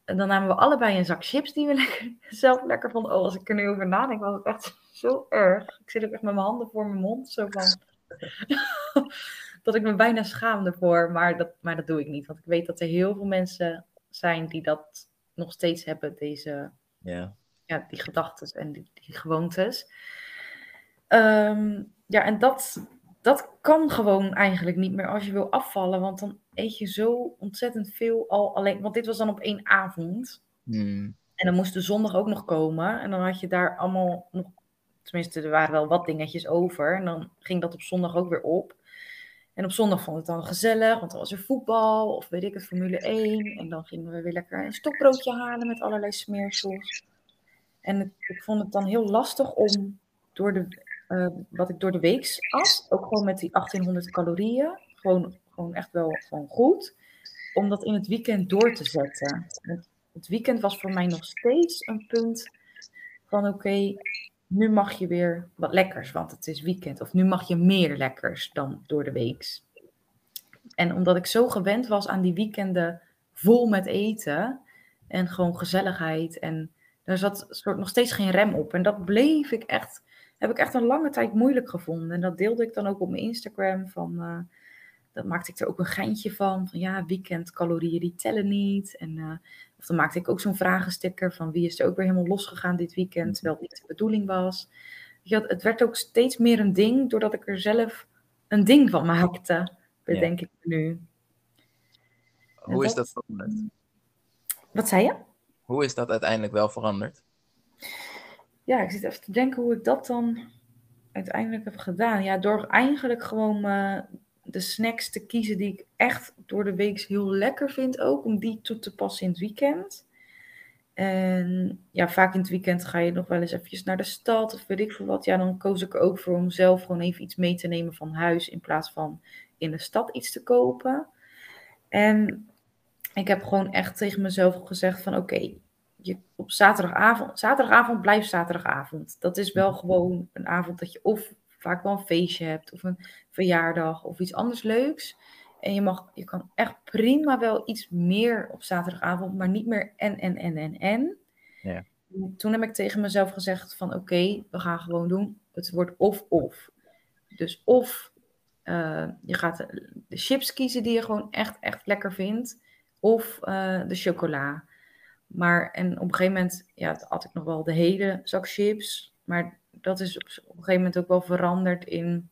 En dan namen we allebei een zak chips die we lekker, zelf lekker vonden. Oh, als ik er nu over nadenk, was het echt zo erg. Ik zit ook echt met mijn handen voor mijn mond, zo van... dat ik me bijna schaamde voor, maar dat, maar dat doe ik niet. Want ik weet dat er heel veel mensen zijn die dat nog steeds hebben, deze Ja. ja, die gedachten en die, die gewoontes. Ehm, ja, en dat, dat kan gewoon eigenlijk niet meer als je wil afvallen, want dan eet je zo ontzettend veel al alleen. Want dit was dan op één avond. Hmm. En dan moest de zondag ook nog komen. En dan had je daar allemaal nog, tenminste, er waren wel wat dingetjes over. En dan ging dat op zondag ook weer op. En op zondag vond ik het dan gezellig, want dan was er voetbal of weet ik het, Formule 1. En dan gingen we weer lekker een stokbroodje halen met allerlei smeersels. En het- ik vond het dan heel lastig om door de, eh, wat ik door de week at, ook gewoon met die 1800 calorieën, gewoon, gewoon echt wel gewoon goed, om dat in het weekend door te zetten. Het weekend was voor mij nog steeds een punt van oké, nu mag je weer wat lekkers, want het is weekend. Of nu mag je meer lekkers dan door de week. En omdat ik zo gewend was aan die weekenden vol met eten en gewoon gezelligheid. En er zat soort nog steeds geen rem op. En dat bleef ik echt, heb ik echt een lange tijd moeilijk gevonden. En dat deelde ik dan ook op mijn Instagram. Van, uh, dat maakte ik er ook een geintje van. Van ja, weekendcalorieën die tellen niet. En, uh, of dan maakte ik ook zo'n vragensticker van wie is er ook weer helemaal losgegaan dit weekend. Terwijl het niet de bedoeling was. Ja, het werd ook steeds meer een ding doordat ik er zelf een ding van maakte. Bedenk ja. ik nu. Hoe is dat veranderd? Wat zei je? Hoe is dat uiteindelijk wel veranderd? Ja, ik zit even te denken hoe ik dat dan uiteindelijk heb gedaan. Ja, door eigenlijk gewoon uh, de snacks te kiezen die ik echt door de week heel lekker vind ook. Om die toe te passen in het weekend. En ja, vaak in het weekend ga je nog wel eens eventjes naar de stad of weet ik veel wat. Ja, dan koos ik er ook voor om zelf gewoon even iets mee te nemen van huis. In plaats van in de stad iets te kopen. En ik heb gewoon echt tegen mezelf gezegd van oké, je op zaterdagavond, zaterdagavond blijft zaterdagavond. Dat is wel gewoon een avond dat je of vaak wel een feestje hebt of een verjaardag of iets anders leuks. En je, mag, je kan echt prima wel iets meer op zaterdagavond, maar niet meer en, en, en, en, en. Ja. Toen heb ik tegen mezelf gezegd van oké, we gaan gewoon doen. Het wordt of of. Dus of uh, je gaat de chips kiezen die je gewoon echt, echt lekker vindt. Of uh, de chocola. Maar en op een gegeven moment ja, had ik nog wel de hele zak chips. Maar dat is op, een gegeven moment ook wel veranderd in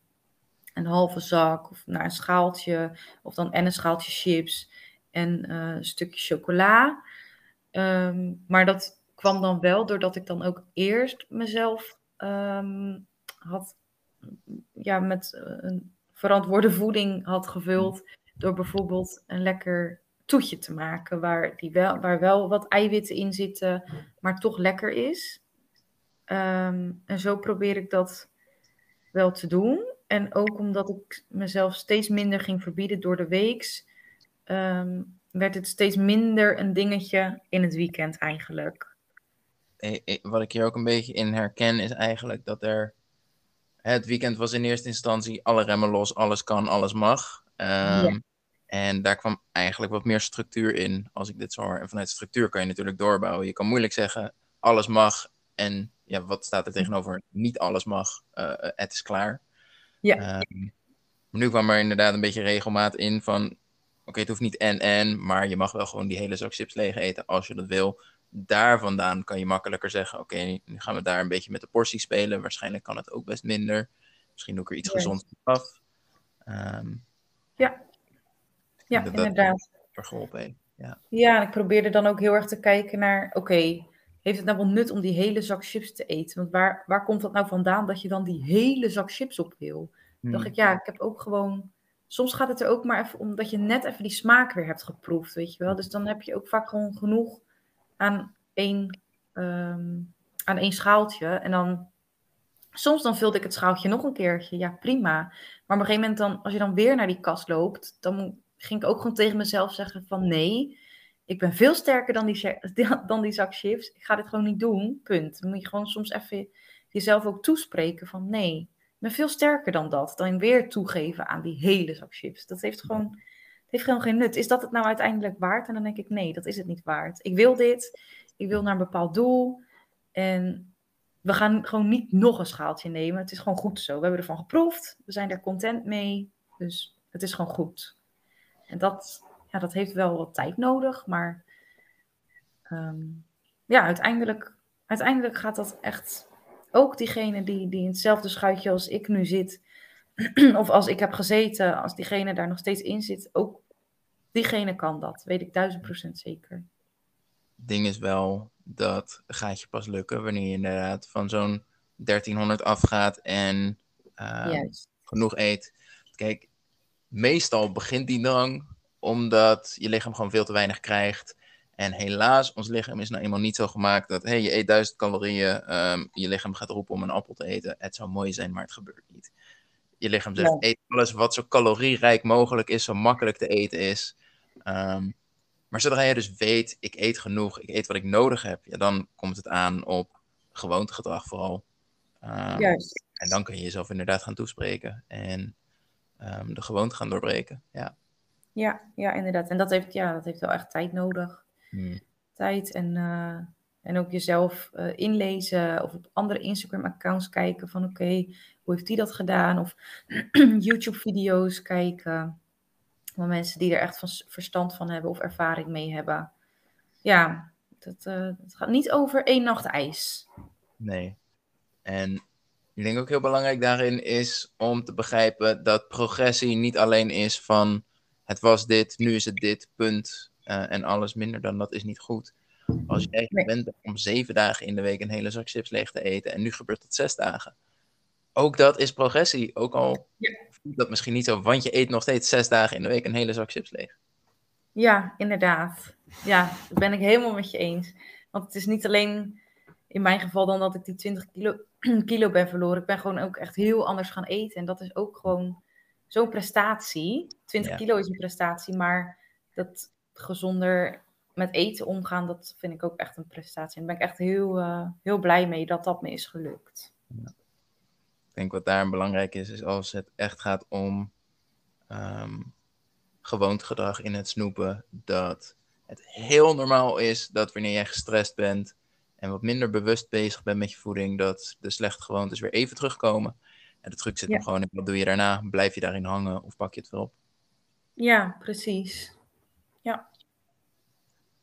een halve zak. Of naar een schaaltje. Of dan en een schaaltje chips. En uh, een stukje chocola. Um, maar dat kwam dan wel doordat ik dan ook eerst mezelf um, had ja, met een verantwoorde voeding had gevuld. Door bijvoorbeeld een lekker toetje te maken. Waar, die wel, waar wel wat eiwitten in zitten, maar toch lekker is. Um, en zo probeer ik dat wel te doen. En ook omdat ik mezelf steeds minder ging verbieden door de weeks, um, werd het steeds minder een dingetje in het weekend eigenlijk. Wat ik hier ook een beetje in herken is eigenlijk dat er het weekend was in eerste instantie alle remmen los, alles kan, alles mag. Um, ja. En daar kwam eigenlijk wat meer structuur in, als ik dit zo hoor. En vanuit structuur kan je natuurlijk doorbouwen. Je kan moeilijk zeggen, alles mag. En ja, wat staat er tegenover? Niet alles mag. Uh, het is klaar. Ja. Um, maar nu kwam er inderdaad een beetje regelmaat in van... Oké, okay, het hoeft niet en en, maar je mag wel gewoon die hele zak chips leeg eten als je dat wil. Daar vandaan kan je makkelijker zeggen: Oké, okay, nu gaan we daar een beetje met de portie spelen. Waarschijnlijk kan het ook best minder. Misschien doe ik er iets gezonds af. Um, ja, ja inderdaad. Dat geholpen heeft. Ja. ja, en ik probeerde dan ook heel erg te kijken naar: Oké, okay, heeft het nou wel nut om die hele zak chips te eten? Want waar, waar komt dat nou vandaan dat je dan die hele zak chips op wil? Hmm. dacht ik, ja, ik heb ook gewoon. Soms gaat het er ook maar even om dat je net even die smaak weer hebt geproefd, weet je wel. Dus dan heb je ook vaak gewoon genoeg aan één, um, aan één schaaltje. En dan, soms dan vulde ik het schaaltje nog een keertje. Ja, prima. Maar op een gegeven moment dan, als je dan weer naar die kast loopt, dan ging ik ook gewoon tegen mezelf zeggen van nee, ik ben veel sterker dan die, dan die zak chips. Ik ga dit gewoon niet doen, punt. Dan moet je gewoon soms even jezelf ook toespreken van nee, ik ben veel sterker dan dat. Dan weer toegeven aan die hele zak chips. Dat heeft gewoon, heeft gewoon geen nut. Is dat het nou uiteindelijk waard? En dan denk ik nee, dat is het niet waard. Ik wil dit, ik wil naar een bepaald doel. En we gaan gewoon niet nog een schaaltje nemen. Het is gewoon goed zo. We hebben ervan geproefd. We zijn er content mee. Dus het is gewoon goed. En dat, ja, dat heeft wel wat tijd nodig. Maar um, ja, uiteindelijk, uiteindelijk gaat dat echt... Ook diegene die, die in hetzelfde schuitje als ik nu zit... of als ik heb gezeten, als diegene daar nog steeds in zit... ook diegene kan dat. Weet ik duizend procent zeker ding is wel dat gaat je pas lukken wanneer je inderdaad van zo'n 1300 afgaat en uh, genoeg eet. Kijk, meestal begint die drang omdat je lichaam gewoon veel te weinig krijgt. En helaas, ons lichaam is nou eenmaal niet zo gemaakt dat hey, je eet 1000 calorieën, um, je lichaam gaat roepen om een appel te eten. Het zou mooi zijn, maar het gebeurt niet. Je lichaam zegt, ja. eet alles wat zo calorierijk mogelijk is, zo makkelijk te eten is. Um, maar zodra je dus weet, ik eet genoeg, ik eet wat ik nodig heb, ja, dan komt het aan op gewoontegedrag vooral. Ehm, Juist. En dan kun je jezelf inderdaad gaan toespreken en ehm, de gewoonte gaan doorbreken. Ja. Ja, ja, inderdaad. En dat heeft, ja, dat heeft wel echt tijd nodig. Hmm. Tijd en, eh, en ook jezelf eh, inlezen of op andere Instagram-accounts kijken van oké, hoe heeft die dat gedaan? Of YouTube-video's kijken van mensen die er echt van verstand van hebben of ervaring mee hebben. Ja, dat, uh, het gaat niet over één nacht ijs. Nee. En ik denk ook heel belangrijk daarin is om te begrijpen dat progressie niet alleen is van het was dit, nu is het dit, punt. Uh, en alles minder dan dat is niet goed. Als jij nee. bent om zeven dagen in de week een hele zak chips leeg te eten en nu gebeurt dat zes dagen. Ook dat is progressie. Ook al ja. dat misschien niet zo, want je eet nog steeds zes dagen in de week een hele zak chips leeg. Ja, inderdaad. Ja, dat ben ik helemaal met je eens. Want het is niet alleen in mijn geval dan dat ik die 20 kilo, kilo ben verloren. Ik ben gewoon ook echt heel anders gaan eten. En dat is ook gewoon zo'n prestatie. 20 ja. kilo is een prestatie, maar dat gezonder met eten omgaan, dat vind ik ook echt een prestatie. En daar ben ik echt heel, uh, heel blij mee dat dat me is gelukt. Ja. Ik denk wat daar belangrijk is, is als het echt gaat om um, gewoontegedrag in het snoepen, dat het heel normaal is dat wanneer jij gestrest bent en wat minder bewust bezig bent met je voeding, dat de slechte gewoontes weer even terugkomen. En de truc zit ja. hem gewoon in, wat doe je daarna? Blijf je daarin hangen of pak je het weer op? Ja, precies. Ja.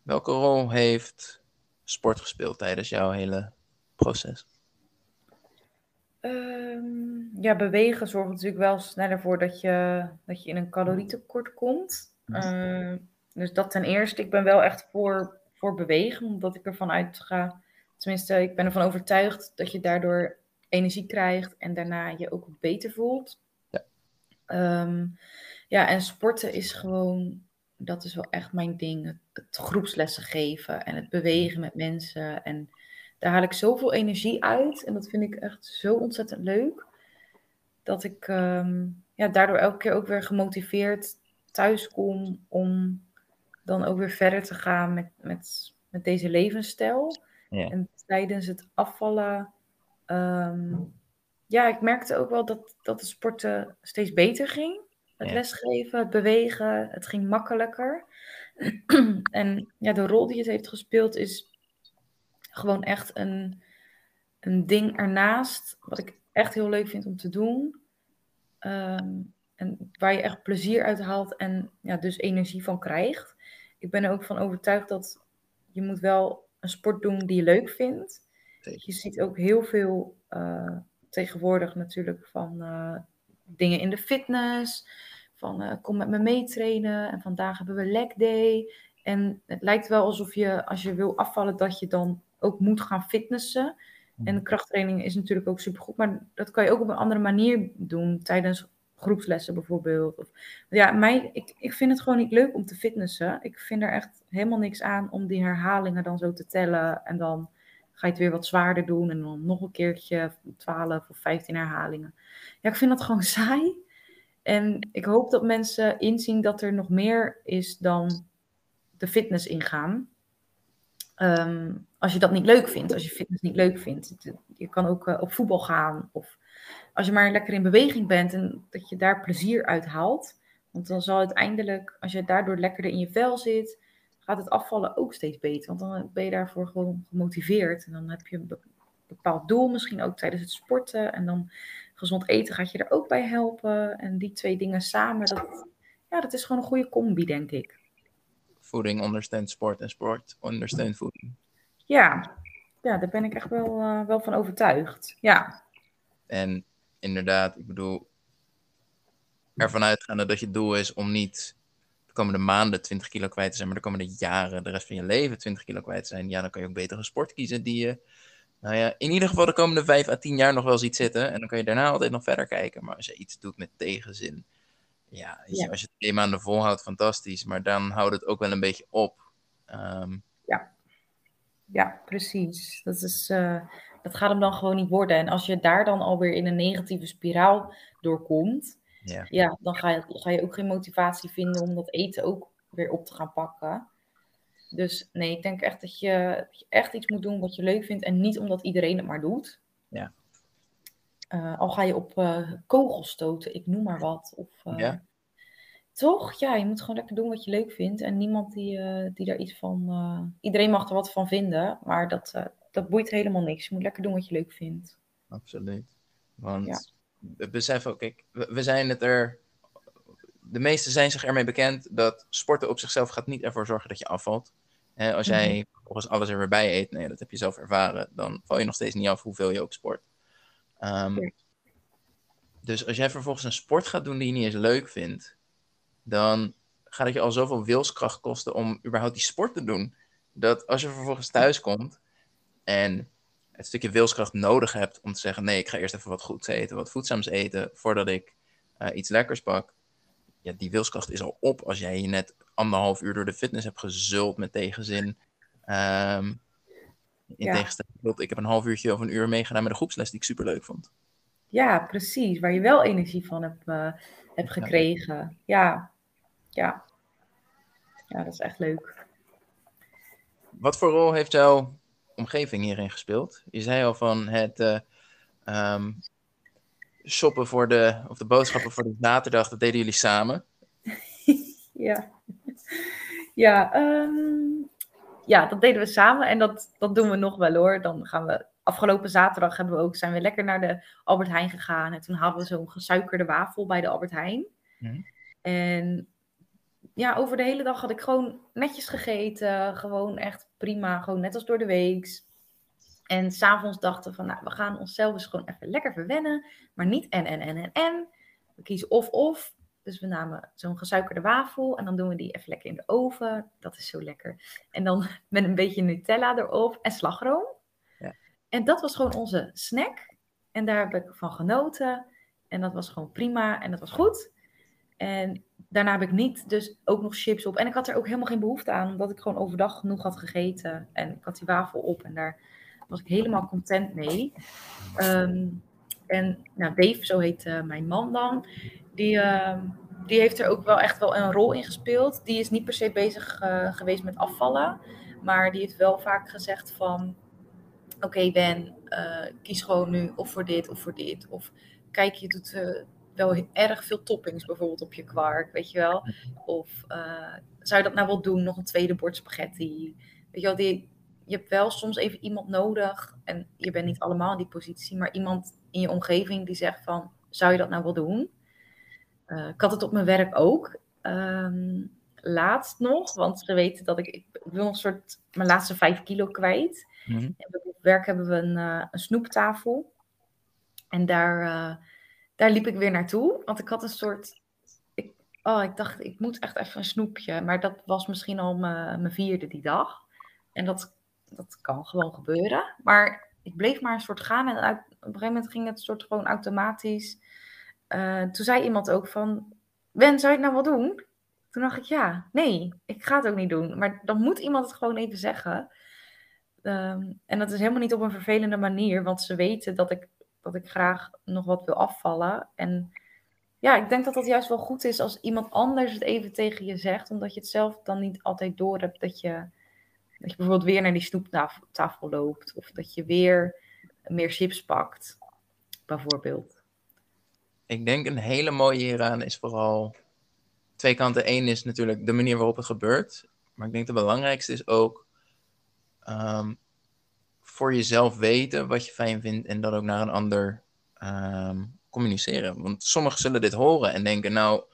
Welke rol heeft sport gespeeld tijdens jouw hele proces? Um, ja, bewegen zorgt natuurlijk wel sneller voor dat je, dat je in een calorietekort komt. Uh, dus dat ten eerste. Ik ben wel echt voor, voor bewegen, omdat ik ervan uitga. Tenminste, ik ben ervan overtuigd dat je daardoor energie krijgt en daarna je ook beter voelt. Ja. Um, ja, en sporten is gewoon, dat is wel echt mijn ding. Het, het, groepslessen geven en het bewegen met mensen. En daar haal ik zoveel energie uit. En dat vind ik echt zo ontzettend leuk. Dat ik um, ja, daardoor elke keer ook weer gemotiveerd thuis kom om dan ook weer verder te gaan met, met, met deze levensstijl. Ja. En tijdens het afvallen Um, ja, ik merkte ook wel dat, dat de sporten steeds beter ging. Het Ja. lesgeven, het bewegen, het ging makkelijker. en ja, de rol die het heeft gespeeld is gewoon echt een, een ding ernaast. Wat ik echt heel leuk vind om te doen. Ehm, en waar je echt plezier uit haalt en ja, dus energie van krijgt. Ik ben er ook van overtuigd dat je moet wel een sport doen die je leuk vindt. Je ziet ook heel veel uh, tegenwoordig natuurlijk van uh, dingen in de fitness. Van uh, kom met me meetrainen en vandaag hebben we leg day. En het lijkt wel alsof je als je wil afvallen dat je dan ook moet gaan fitnessen. En krachttraining is natuurlijk ook supergoed. Maar dat kan je ook op een andere manier doen. Tijdens groepslessen bijvoorbeeld. Of, ja, mij, ik, ik vind het gewoon niet leuk om te fitnessen. Ik vind er echt helemaal niks aan om die herhalingen dan zo te tellen. En dan ga je het weer wat zwaarder doen. En dan nog een keertje 12 of 15 herhalingen. Ja, ik vind dat gewoon saai. En ik hoop dat mensen inzien dat er nog meer is dan de fitness ingaan. Um, als je dat niet leuk vindt, als je fitness niet leuk vindt. Je kan ook uh, op voetbal gaan. Of als je maar lekker in beweging bent en dat je daar plezier uit haalt. Want dan zal uiteindelijk, als je daardoor lekkerder in je vel zit, gaat het afvallen ook steeds beter. Want dan ben je daarvoor gewoon gemotiveerd. En dan heb je een bepaald doel, misschien ook tijdens het sporten. En dan gezond eten gaat je er ook bij helpen. En die twee dingen samen, dat, ja, dat is gewoon een goede combi, denk ik. Voeding ondersteunt sport en sport ondersteunt voeding. Ja, ja daar ben ik echt wel, uh, wel van overtuigd. Ja. En inderdaad, ik bedoel, ervan uitgaande dat je doel is om niet de komende maanden 20 kilo kwijt te zijn, maar de komende jaren, de rest van je leven 20 kilo kwijt zijn, ja, dan kan je ook betere sport kiezen die je, nou ja, in ieder geval de komende 5 à 10 jaar nog wel ziet zitten. En dan kan je daarna altijd nog verder kijken. Maar als je iets doet met tegenzin, ja, ja. als je het twee maanden volhoudt, fantastisch. Maar dan houdt het ook wel een beetje op. Um, ja. ja, precies. Dat, is, uh, dat gaat hem dan gewoon niet worden. En als je daar dan alweer in een negatieve spiraal doorkomt, ja. ja, dan ga je, ga je ook geen motivatie vinden om dat eten ook weer op te gaan pakken. Dus nee, ik denk echt dat je, dat je echt iets moet doen wat je leuk vindt en niet omdat iedereen het maar doet. Ja. Uh, al ga je op uh, kogels stoten, ik noem maar wat. Of, uh, Ja. Toch? Ja, je moet gewoon lekker doen wat je leuk vindt. En niemand die, die daar iets van... iedereen mag er wat van vinden, maar dat, dat boeit helemaal niks. Je moet lekker doen wat je leuk vindt. Absoluut. Want Beseffen ook, kijk, we, zijn het er... De meesten zijn zich ermee bekend dat sporten op zichzelf gaat niet ervoor zorgen dat je afvalt. Als jij volgens alles er weer bij eet, nee, dat heb je zelf ervaren, dan val je nog steeds niet af hoeveel je ook sport. Ehm, Ja. Dus als jij vervolgens een sport gaat doen die je niet eens leuk vindt, dan gaat het je al zoveel wilskracht kosten om überhaupt die sport te doen. Dat als je vervolgens thuis komt en het stukje wilskracht nodig hebt om te zeggen: nee, ik ga eerst even wat goeds eten, wat voedzaams eten, voordat ik eh, iets lekkers pak. Ja, die wilskracht is al op als jij je net anderhalf uur door de fitness hebt gezult met tegenzin. Ehm, in Ja. tegenstelling tot, ik heb een half uurtje of een uur meegedaan met een groepsles die ik super leuk vond. Ja, precies. Waar je wel energie van hebt, eh, hebt gekregen. Ja. ja. Ja, dat is echt leuk. Wat voor rol heeft jouw omgeving hierin gespeeld? Je zei al van het eh, ehm, shoppen voor de, of de boodschappen voor de zaterdag, dat deden jullie samen. Ja. Ja, ehm, ja, dat deden we samen en dat, dat doen we nog wel hoor. Dan gaan we, afgelopen zaterdag hebben we ook, zijn we lekker naar de Albert Heijn gegaan. En toen hadden we zo'n gesuikerde wafel bij de Albert Heijn. Mhm. En ja, over de hele dag had ik gewoon netjes gegeten. Gewoon echt prima, gewoon net als door de week. En s'avonds dachten we van, nou, we gaan onszelf eens gewoon even lekker verwennen. Maar niet en, en, en, en, en. We kiezen of, of. Dus we namen zo'n gesuikerde wafel en dan doen we die even lekker in de oven. Dat is zo lekker. En dan met een beetje Nutella erop en slagroom. Ja. En dat was gewoon onze snack. En daar heb ik van genoten. En dat was gewoon prima en dat was goed. En daarna heb ik niet dus ook nog chips op. En ik had er ook helemaal geen behoefte aan, omdat ik gewoon overdag genoeg had gegeten. En ik had die wafel op en daar was ik helemaal content mee. Ehm, en nou, Dave, zo heet eh, mijn man dan, die, ehm, die heeft er ook wel echt wel een rol in gespeeld. Die is niet per se bezig eh, geweest met afvallen, maar die heeft wel vaak gezegd van... Oké Ben, eh, kies gewoon nu of voor dit of voor dit. Of kijk, je doet wel erg veel toppings bijvoorbeeld op je kwark, weet je wel. Of eh, zou je dat nou wel doen, nog een tweede bord spaghetti? Weet je wel, die, je hebt wel soms even iemand nodig. En je bent niet allemaal in die positie, maar iemand in je omgeving die zegt van, zou je dat nou wel doen? Eh, ik had het op mijn werk ook. Ehm, laatst nog, want ze weten dat ik, ik wil een soort mijn laatste vijf kilo kwijt. Mhm. En op werk hebben we een, eh, een snoeptafel. En daar, daar liep ik weer naartoe. Want ik had een soort. Ik, oh, ik dacht, ik moet echt even een snoepje. Maar dat was misschien al mijn vierde die dag. En dat, dat kan gewoon gebeuren. Maar ik bleef maar een soort gaan. En uit- op een gegeven moment ging het soort gewoon automatisch. Eh, toen zei iemand ook van. Wen, zou je het nou wel doen? Toen dacht ik, ja, nee, ik ga het ook niet doen. Maar dan moet iemand het gewoon even zeggen. Ehm, en dat is helemaal niet op een vervelende manier, want ze weten dat ik, dat ik graag nog wat wil afvallen. En ja, ik denk dat dat juist wel goed is als iemand anders het even tegen je zegt, omdat je het zelf dan niet altijd door hebt dat je, dat je bijvoorbeeld weer naar die snoeptafel tafel loopt. Of dat je weer meer chips pakt, bijvoorbeeld. Ik denk een hele mooie hieraan is vooral twee kanten. Eén is natuurlijk de manier waarop het gebeurt. Maar ik denk de belangrijkste is ook ehm, voor jezelf weten wat je fijn vindt en dat ook naar een ander ehm, communiceren. Want sommigen zullen dit horen en denken, nou,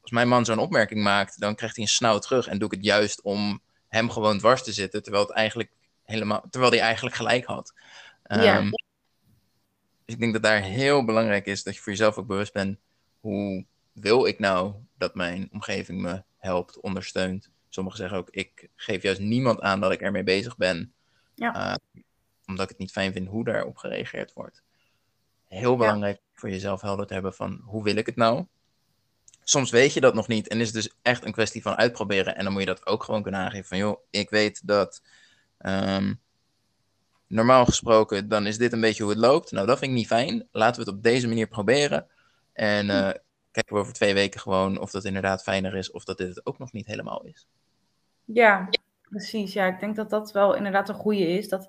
als mijn man zo'n opmerking maakt, dan krijgt hij een snauw terug en doe ik het juist om hem gewoon dwars te zitten, terwijl het eigenlijk helemaal, terwijl hij eigenlijk gelijk had. Ja. Ehm, dus ik denk dat daar heel belangrijk is dat je voor jezelf ook bewust bent. Hoe wil ik nou dat mijn omgeving me helpt, ondersteunt? Sommigen zeggen ook, ik geef juist niemand aan dat ik ermee bezig ben. Ja. eh, omdat ik het niet fijn vind hoe daarop gereageerd wordt. Heel belangrijk voor jezelf helder te hebben van, hoe wil ik het nou? Soms weet je dat nog niet en is het dus echt een kwestie van uitproberen. En dan moet je dat ook gewoon kunnen aangeven van, joh, ik weet dat... ehm, normaal gesproken, dan is dit een beetje hoe het loopt. Nou, dat vind ik niet fijn. Laten we het op deze manier proberen. En eh, kijken we over twee weken gewoon of dat inderdaad fijner is of dat dit het ook nog niet helemaal is. Ja, precies. Ja, ik denk dat dat wel inderdaad een goede is. Dat,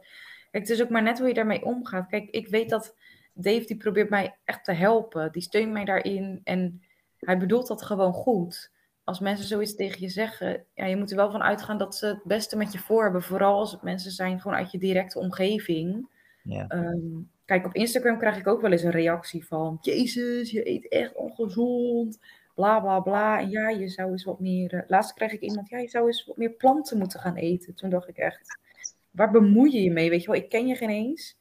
kijk, het is ook maar net hoe je daarmee omgaat. Kijk, ik weet dat Dave die probeert mij echt te helpen. Die steunt mij daarin. En hij bedoelt dat gewoon goed. Als mensen zoiets tegen je zeggen, ja, je moet er wel van uitgaan dat ze het beste met je voor hebben. Vooral als het mensen zijn gewoon uit je directe omgeving. Ja. Ehm, kijk, op Instagram krijg ik ook wel eens een reactie van: Jezus, je eet echt ongezond. Bla bla bla. En ja, je zou eens wat meer. eh, laatst kreeg ik iemand: Ja, je zou eens wat meer planten moeten gaan eten. Toen dacht ik echt: Waar bemoei je je mee? Weet je wel, ik ken je geen eens.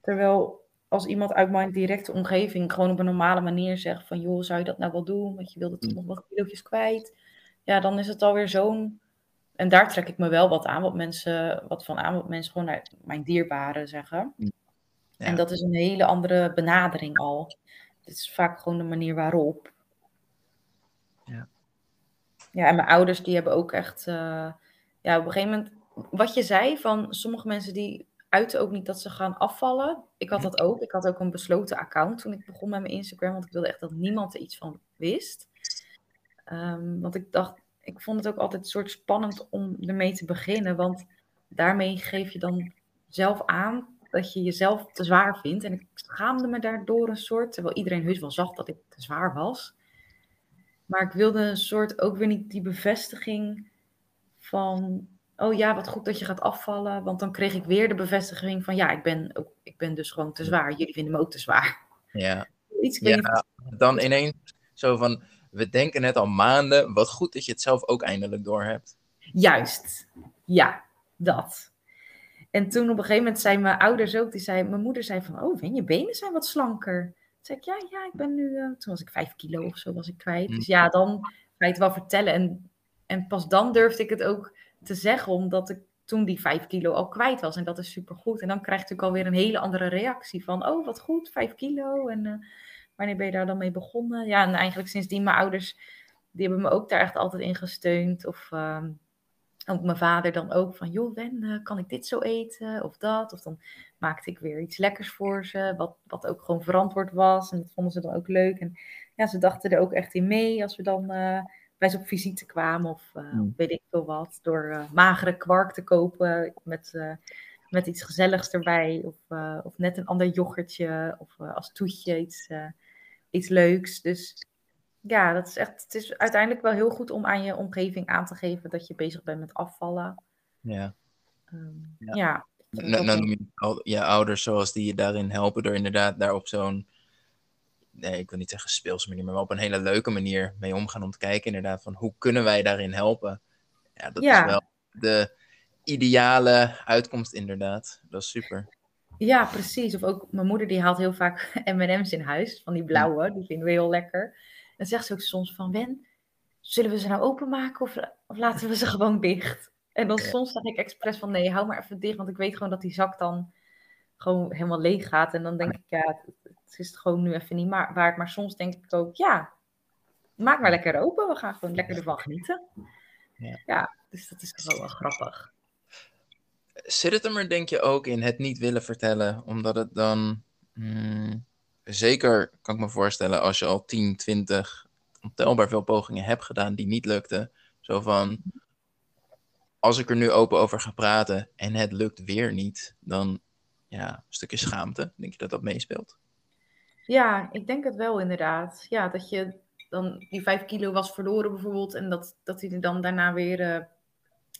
Terwijl als iemand uit mijn directe omgeving gewoon op een normale manier zegt: van joh, zou je dat nou wel doen? Want je wilde toch nog wat kilootjes kwijt. Ja, dan is het alweer zo'n. En daar trek ik me wel wat aan, wat mensen, wat van aan, wat mensen gewoon naar mijn dierbaren zeggen. Ja. En dat is een hele andere benadering al. Het is vaak gewoon de manier waarop. Ja. En mijn ouders die hebben ook echt, eh, ja, op een gegeven moment, wat je zei van sommige mensen die uiten ook niet dat ze gaan afvallen. Ik had dat ook. Ik had ook een besloten account toen ik begon met mijn Instagram, want ik wilde echt dat niemand er iets van wist. Ehm, want ik dacht, ik vond het ook altijd een soort spannend om ermee te beginnen, want daarmee geef je dan zelf aan dat je jezelf te zwaar vindt. En ik schaamde me daardoor een soort, terwijl iedereen heus wel zag dat ik te zwaar was. Maar ik wilde een soort ook weer niet die bevestiging van, oh ja, wat goed dat je gaat afvallen. Want dan kreeg ik weer de bevestiging van, ja, ik ben, ook, ik ben dus gewoon te zwaar. Jullie vinden me ook te zwaar. Ja. Iets, niet dan ineens zo van, we denken net al maanden, wat goed dat je het zelf ook eindelijk door hebt. Juist, ja, dat. En toen op een gegeven moment zei mijn ouders ook, die zei, mijn moeder zei van, oh, je benen zijn wat slanker. Ik, ja, ja, ik ben nu, eh, toen was ik vijf kilo of zo was ik kwijt. Hm. Dus ja, dan ga je het wel vertellen. En, en pas dan durfde ik het ook te zeggen, omdat ik toen die vijf kilo al kwijt was. En dat is supergoed. En dan krijg je natuurlijk alweer een hele andere reactie van, oh, wat goed, vijf kilo. En eh, wanneer ben je daar dan mee begonnen? Ja, en eigenlijk sindsdien mijn ouders, die hebben me ook daar echt altijd in gesteund. Of... ook mijn vader dan ook van, joh Wen, eh, kan ik dit zo eten of dat? Of dan maakte ik weer iets lekkers voor ze, wat, wat ook gewoon verantwoord was. En dat vonden ze dan ook leuk. En ja, ze dachten er ook echt in mee als we dan eh, bij ze op visite kwamen of uh, Hmm. weet ik veel wat. Door uh, magere kwark te kopen met, uh, met iets gezelligs erbij. Of, uh, of net een ander yoghurtje of als toetje iets, uh, iets leuks. Dus ja, dat is echt. Het is uiteindelijk wel heel goed om aan je omgeving aan te geven dat je bezig bent met afvallen. Ja. Um, Ja. ja. Nou, nou noem je ouders zoals die je daarin helpen door inderdaad daar op zo'n, nee, ik wil niet zeggen speelse manier, maar wel op een hele leuke manier mee omgaan om te kijken inderdaad van hoe kunnen wij daarin helpen. Ja, dat Ja. is wel de ideale uitkomst inderdaad. Dat is super. Ja, precies. Of ook mijn moeder die haalt heel vaak M&M's in huis, van die blauwe, die vinden we heel lekker. Dan zegt ze ook soms van, Wen, zullen we ze nou openmaken of, of laten we ze gewoon dicht? En dan soms zeg ik expres van, nee, hou maar even dicht, want ik weet gewoon dat die zak dan gewoon helemaal leeg gaat. En dan denk ik, ja, het, is het gewoon nu even niet ma- waard. Maar soms denk ik ook, ja, maak maar lekker open, we gaan gewoon lekker ervan genieten. Ja. Ja, dus dat is gewoon wel grappig. Zit het er maar, denk je, ook in het niet willen vertellen? Omdat het dan. hmm, zeker kan ik me voorstellen als je al 10, 20, ontelbaar veel pogingen hebt gedaan die niet lukten. Zo van. Als ik er nu open over ga praten en het lukt weer niet, dan. Ja, een stukje schaamte. Denk je dat dat meespeelt? Ja, ik denk het wel inderdaad. Ja, dat je dan die vijf kilo was verloren bijvoorbeeld. En dat, dat die er dan daarna weer uh,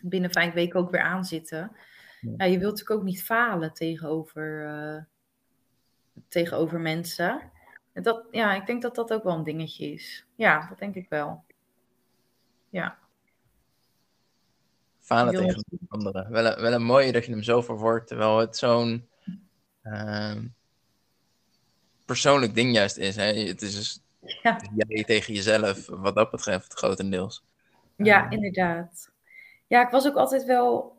binnen vijf weken ook weer aan zitten. Ja. ja, je wilt natuurlijk ook niet falen tegenover, uh, tegenover mensen. En dat, ja, ik denk dat dat ook wel een dingetje is. Ja, dat denk ik wel. Ja. Falen tegen anderen. Wel een, wel een mooie dat je hem zo verwoordt, terwijl het zo'n uh, persoonlijk ding juist is. Hè? Het is dus ja. jij tegen jezelf, wat dat betreft, grotendeels. Ja, uh, inderdaad. Ja, ik was ook altijd wel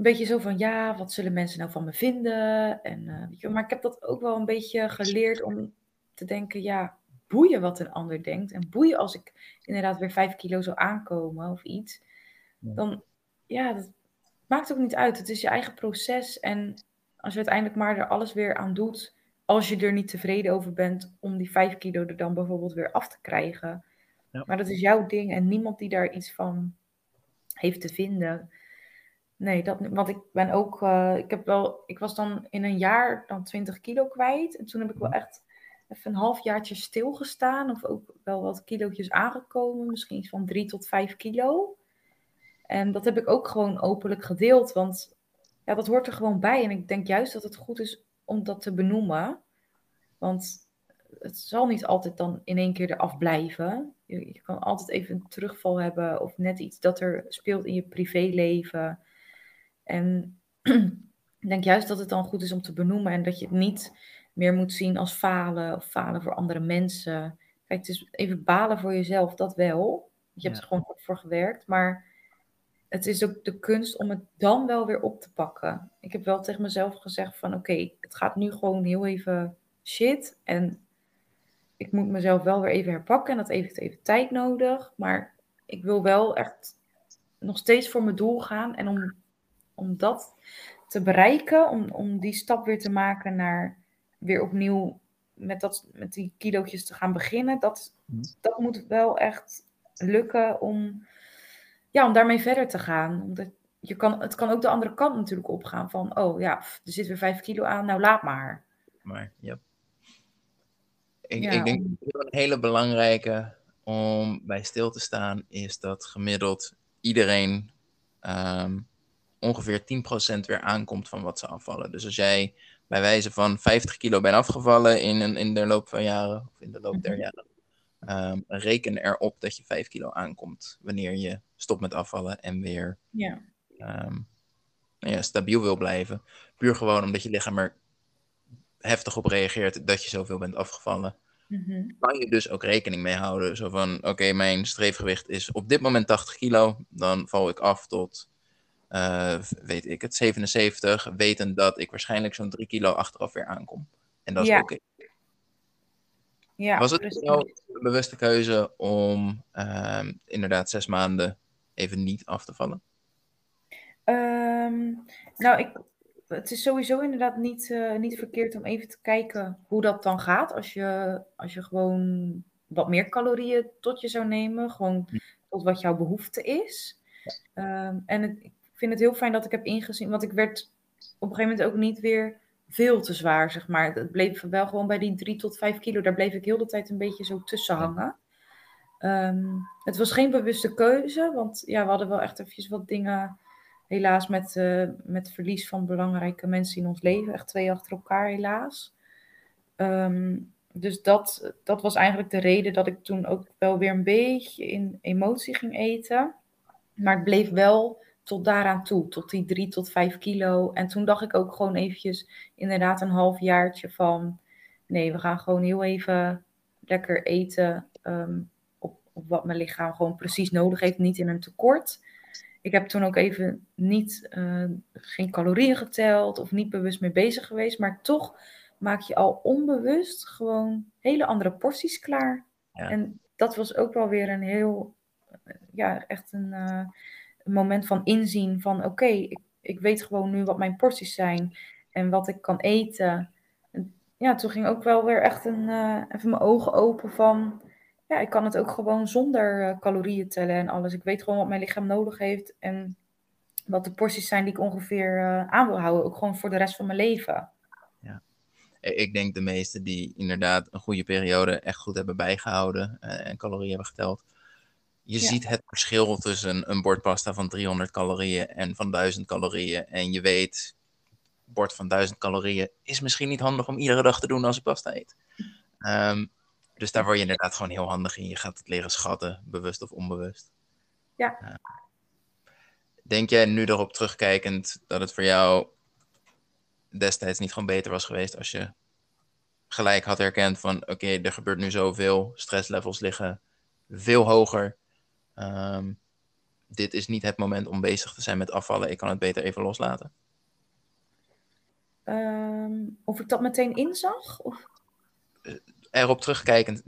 een beetje zo van, ja, wat zullen mensen nou van me vinden? En, uh, weet je, maar ik heb dat ook wel een beetje geleerd om te denken, ja, boeien wat een ander denkt. En boeien als ik inderdaad weer vijf kilo zou aankomen of iets. Dan, ja, dat maakt ook niet uit. Het is je eigen proces. En als je uiteindelijk maar er alles weer aan doet, als je er niet tevreden over bent, om die vijf kilo er dan bijvoorbeeld weer af te krijgen. Ja. Maar dat is jouw ding en niemand die daar iets van heeft te vinden. Nee, dat, want ik ben ook, uh, ik heb wel, ik was dan in een jaar dan 20 kilo kwijt. En toen heb ik wel echt even een halfjaartje stilgestaan. Of ook wel wat kilootjes aangekomen. Misschien van 3 tot 5 kilo. En dat heb ik ook gewoon openlijk gedeeld. Want ja, dat hoort er gewoon bij. En ik denk juist dat het goed is om dat te benoemen. Want het zal niet altijd dan in één keer eraf blijven. Je, je kan altijd even een terugval hebben. Of net iets dat er speelt in je privéleven. En ik denk juist dat het dan goed is om te benoemen. En dat je het niet meer moet zien als falen of falen voor andere mensen. Kijk, het is even balen voor jezelf, dat wel. Je hebt er gewoon voor gewerkt, maar het is ook de kunst om het dan wel weer op te pakken. Ik heb wel tegen mezelf gezegd van oké, het gaat nu gewoon heel even shit en ik moet mezelf wel weer even herpakken en dat heeft even tijd nodig, maar ik wil wel echt nog steeds voor mijn doel gaan en om, om dat te bereiken, om, om die stap weer te maken naar weer opnieuw met, dat, met die kilootjes te gaan beginnen. Dat, mhm. dat moet wel echt lukken om, ja, om daarmee verder te gaan. Omdat je kan, het kan ook de andere kant natuurlijk opgaan van, oh ja, er zit weer vijf kilo aan, nou laat maar. Maar, ja. Ik, ik denk dat een hele belangrijke om bij stil te staan is dat gemiddeld iedereen um, ongeveer 10% weer aankomt van wat ze afvallen. Dus als jij bij wijze van 50 kilo ben afgevallen in, een, in de loop van jaren, of in de loop der mhm. jaren, um, reken erop dat je 5 kilo aankomt wanneer je stopt met afvallen en weer ja. Um, nou ja, stabiel wil blijven. Puur gewoon omdat je lichaam er heftig op reageert dat je zoveel bent afgevallen. Mm Kan je dus ook rekening mee houden. Zo van, oké, mijn streefgewicht is op dit moment 80 kilo. Dan val ik af tot uh, weet ik het, 77, weten dat ik waarschijnlijk zo'n 3 kilo achteraf weer aankom. En dat is oké. Ja, Was het nou een bewuste keuze om uh, inderdaad zes maanden even niet af te vallen? Um, nou, ik, het is sowieso inderdaad niet, uh, niet verkeerd om even te kijken hoe dat dan gaat. Als je, als je gewoon wat meer calorieën tot je zou nemen, gewoon hm. tot wat jouw behoefte is. Um, en het, vind het heel fijn dat ik heb ingezien, want ik werd op een gegeven moment ook niet weer veel te zwaar, zeg maar. Het bleef wel gewoon bij die 3 tot 5 kilo. Daar bleef ik heel de tijd een beetje zo tussen hangen. Um, het was geen bewuste keuze, want ja, we hadden wel echt eventjes wat dingen, helaas met, uh, met verlies van belangrijke mensen in ons leven. Echt twee achter elkaar, helaas. Um, dus dat, dat was eigenlijk de reden dat ik toen ook wel weer een beetje in emotie ging eten. Maar het bleef wel tot daaraan toe, tot die drie tot vijf kilo. En toen dacht ik ook gewoon eventjes, inderdaad een half jaartje van, nee, we gaan gewoon heel even lekker eten um, op, op wat mijn lichaam gewoon precies nodig heeft, niet in een tekort. Ik heb toen ook even niet, uh, geen calorieën geteld of niet bewust mee bezig geweest, maar toch maak je al onbewust gewoon hele andere porties klaar. En dat was ook wel weer een heel, ja, echt een, uh, een moment van inzien van oké, ik, ik weet gewoon nu wat mijn porties zijn en wat ik kan eten. En ja, toen ging ook wel weer echt een, uh, even mijn ogen open van ja, ik kan het ook gewoon zonder uh, calorieën tellen en alles. Ik weet gewoon wat mijn lichaam nodig heeft en wat de porties zijn die ik ongeveer uh, aan wil houden, ook gewoon voor de rest van mijn leven. Ja. Ik denk de meesten die inderdaad een goede periode echt goed hebben bijgehouden en calorieën hebben geteld, je ziet het verschil tussen een bord pasta van 300 calorieën en van 1000 calorieën. En je weet, een bord van 1000 calorieën is misschien niet handig om iedere dag te doen als je pasta eet. Um, dus daar word je inderdaad gewoon heel handig in. Je gaat het leren schatten, bewust of onbewust. Ja. Uh, denk jij nu erop terugkijkend dat het voor jou destijds niet gewoon beter was geweest als je gelijk had herkend van oké, er gebeurt nu zoveel, stresslevels liggen veel hoger. Um, dit is niet het moment om bezig te zijn met afvallen. Ik kan het beter even loslaten. Um, of ik dat meteen inzag? Of? Uh, erop terugkijkend,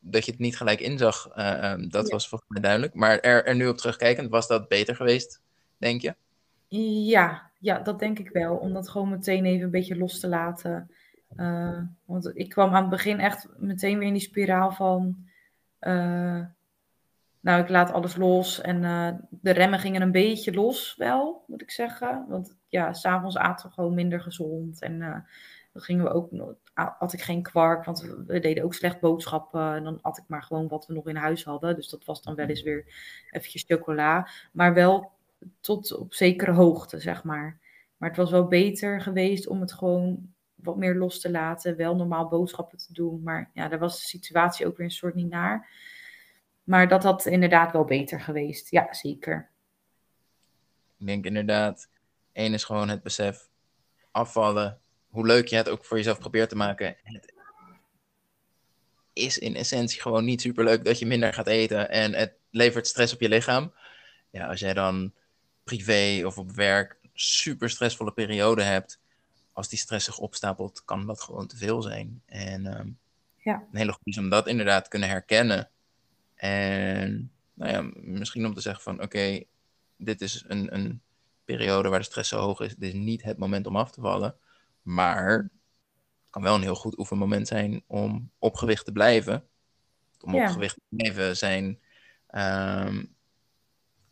dat je het niet gelijk inzag, uh, um, dat ja. was volgens mij duidelijk. Maar er, er nu op terugkijkend, was dat beter geweest, denk je? Ja, ja, dat denk ik wel. Om dat gewoon meteen even een beetje los te laten. Uh, want ik kwam aan het begin echt meteen weer in die spiraal van... Uh, nou, ik laat alles los. En eh, de remmen gingen een beetje los wel, moet ik zeggen. Want ja, s'avonds aten we gewoon minder gezond. En uh, dan gingen we ook, had ik geen kwark, want we deden ook slecht boodschappen. En dan at ik maar gewoon wat we nog in huis hadden. Dus dat was dan wel eens weer eventjes chocola. Maar wel tot op zekere hoogte, zeg maar. Maar het was wel beter geweest om het gewoon wat meer los te laten. Wel normaal boodschappen te doen. Maar ja, daar was de situatie ook weer een soort niet naar. Maar dat had inderdaad wel beter geweest. Ja, zeker. Ik denk inderdaad, één is gewoon het besef afvallen. Hoe leuk je het ook voor jezelf probeert te maken. Het is in essentie gewoon niet super leuk dat je minder gaat eten. En het levert stress op je lichaam. Ja, als jij dan privé of op werk super stressvolle periode hebt. Als die stress zich opstapelt, kan dat gewoon te veel zijn. En um, ja. een hele goede is om dat inderdaad te kunnen herkennen en nou ja, misschien om te zeggen van oké, dit is een, een periode waar de stress zo hoog is. Dit is niet het moment om af te vallen. Maar het kan wel een heel goed oefenmoment zijn om op gewicht te blijven. Om op gewicht te blijven zijn. Um,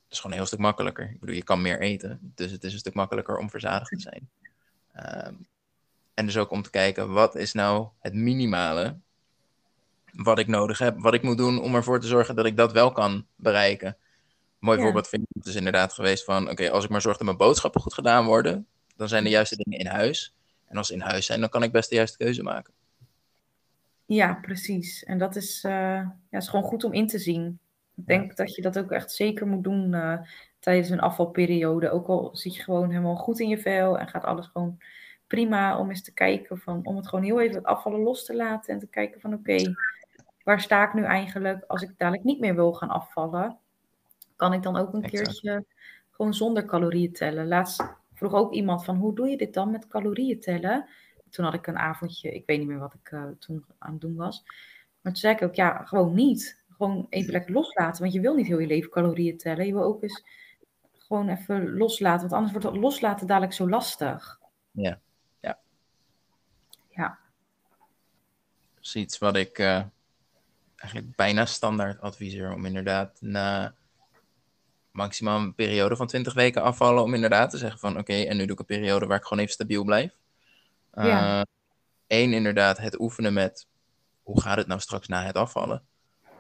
is gewoon een heel stuk makkelijker. Ik bedoel, je kan meer eten. Dus het is een stuk makkelijker om verzadigd te zijn. Um, en dus ook om te kijken, wat is nou het minimale wat ik nodig heb, wat ik moet doen om ervoor te zorgen dat ik dat wel kan bereiken. mooi voorbeeld vind ik dus inderdaad geweest van, oké, als ik maar zorg dat mijn boodschappen goed gedaan worden, dan zijn de juiste dingen in huis. En als ze in huis zijn, dan kan ik best de juiste keuze maken. Ja, precies. En dat is, uh, ja, is gewoon goed om in te zien. Ik denk dat je dat ook echt zeker moet doen uh, tijdens een afvalperiode. Ook al zit je gewoon helemaal goed in je vel en gaat alles gewoon prima om eens te kijken van, om het gewoon heel even het afvallen los te laten en te kijken van oké, waar sta ik nu eigenlijk als ik dadelijk niet meer wil gaan afvallen? Kan ik dan ook een keertje gewoon zonder calorieën tellen? Laatst vroeg ook iemand van, hoe doe je dit dan met calorieën tellen? Toen had ik een avondje, ik weet niet meer wat ik uh, toen aan het doen was. Maar toen zei ik ook, ja, gewoon niet. Gewoon even lekker loslaten, want je wil niet heel je leven calorieën tellen. Je wil ook eens gewoon even loslaten, want anders wordt het loslaten dadelijk zo lastig. Ja, ja. Ja. Dat is iets wat ik... Uh eigenlijk bijna standaard adviseur om inderdaad na maximaal een periode van 20 weken afvallen, om inderdaad te zeggen van oké, en nu doe ik een periode waar ik gewoon even stabiel blijf. Eén, uh, inderdaad, het oefenen met hoe gaat het nou straks na het afvallen.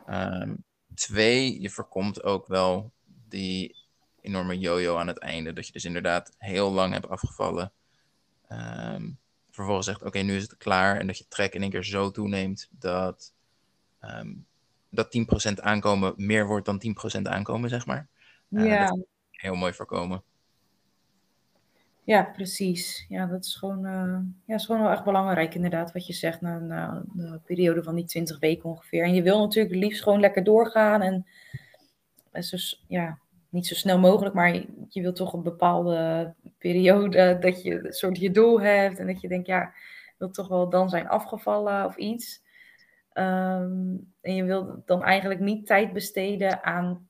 Um, twee, je voorkomt ook wel die enorme yo-yo aan het einde. Dat je dus inderdaad heel lang hebt afgevallen. Um, vervolgens zegt, oké, nu is het klaar. En dat je trek in één keer zo toeneemt dat um, dat 10% aankomen meer wordt dan 10% aankomen, zeg maar. Uh, ja. Dat heel mooi voorkomen. Ja, precies. Ja, dat is gewoon, uh, ja, is gewoon wel echt belangrijk, inderdaad, wat je zegt, na, na een periode van die 20 weken ongeveer. En je wil natuurlijk liefst gewoon lekker doorgaan en dus, ja, niet zo snel mogelijk, maar je, je wil toch een bepaalde periode dat je een soort je doel hebt en dat je denkt, ja, wil toch wel dan zijn afgevallen of iets. Ehm, en je wil dan eigenlijk niet tijd besteden aan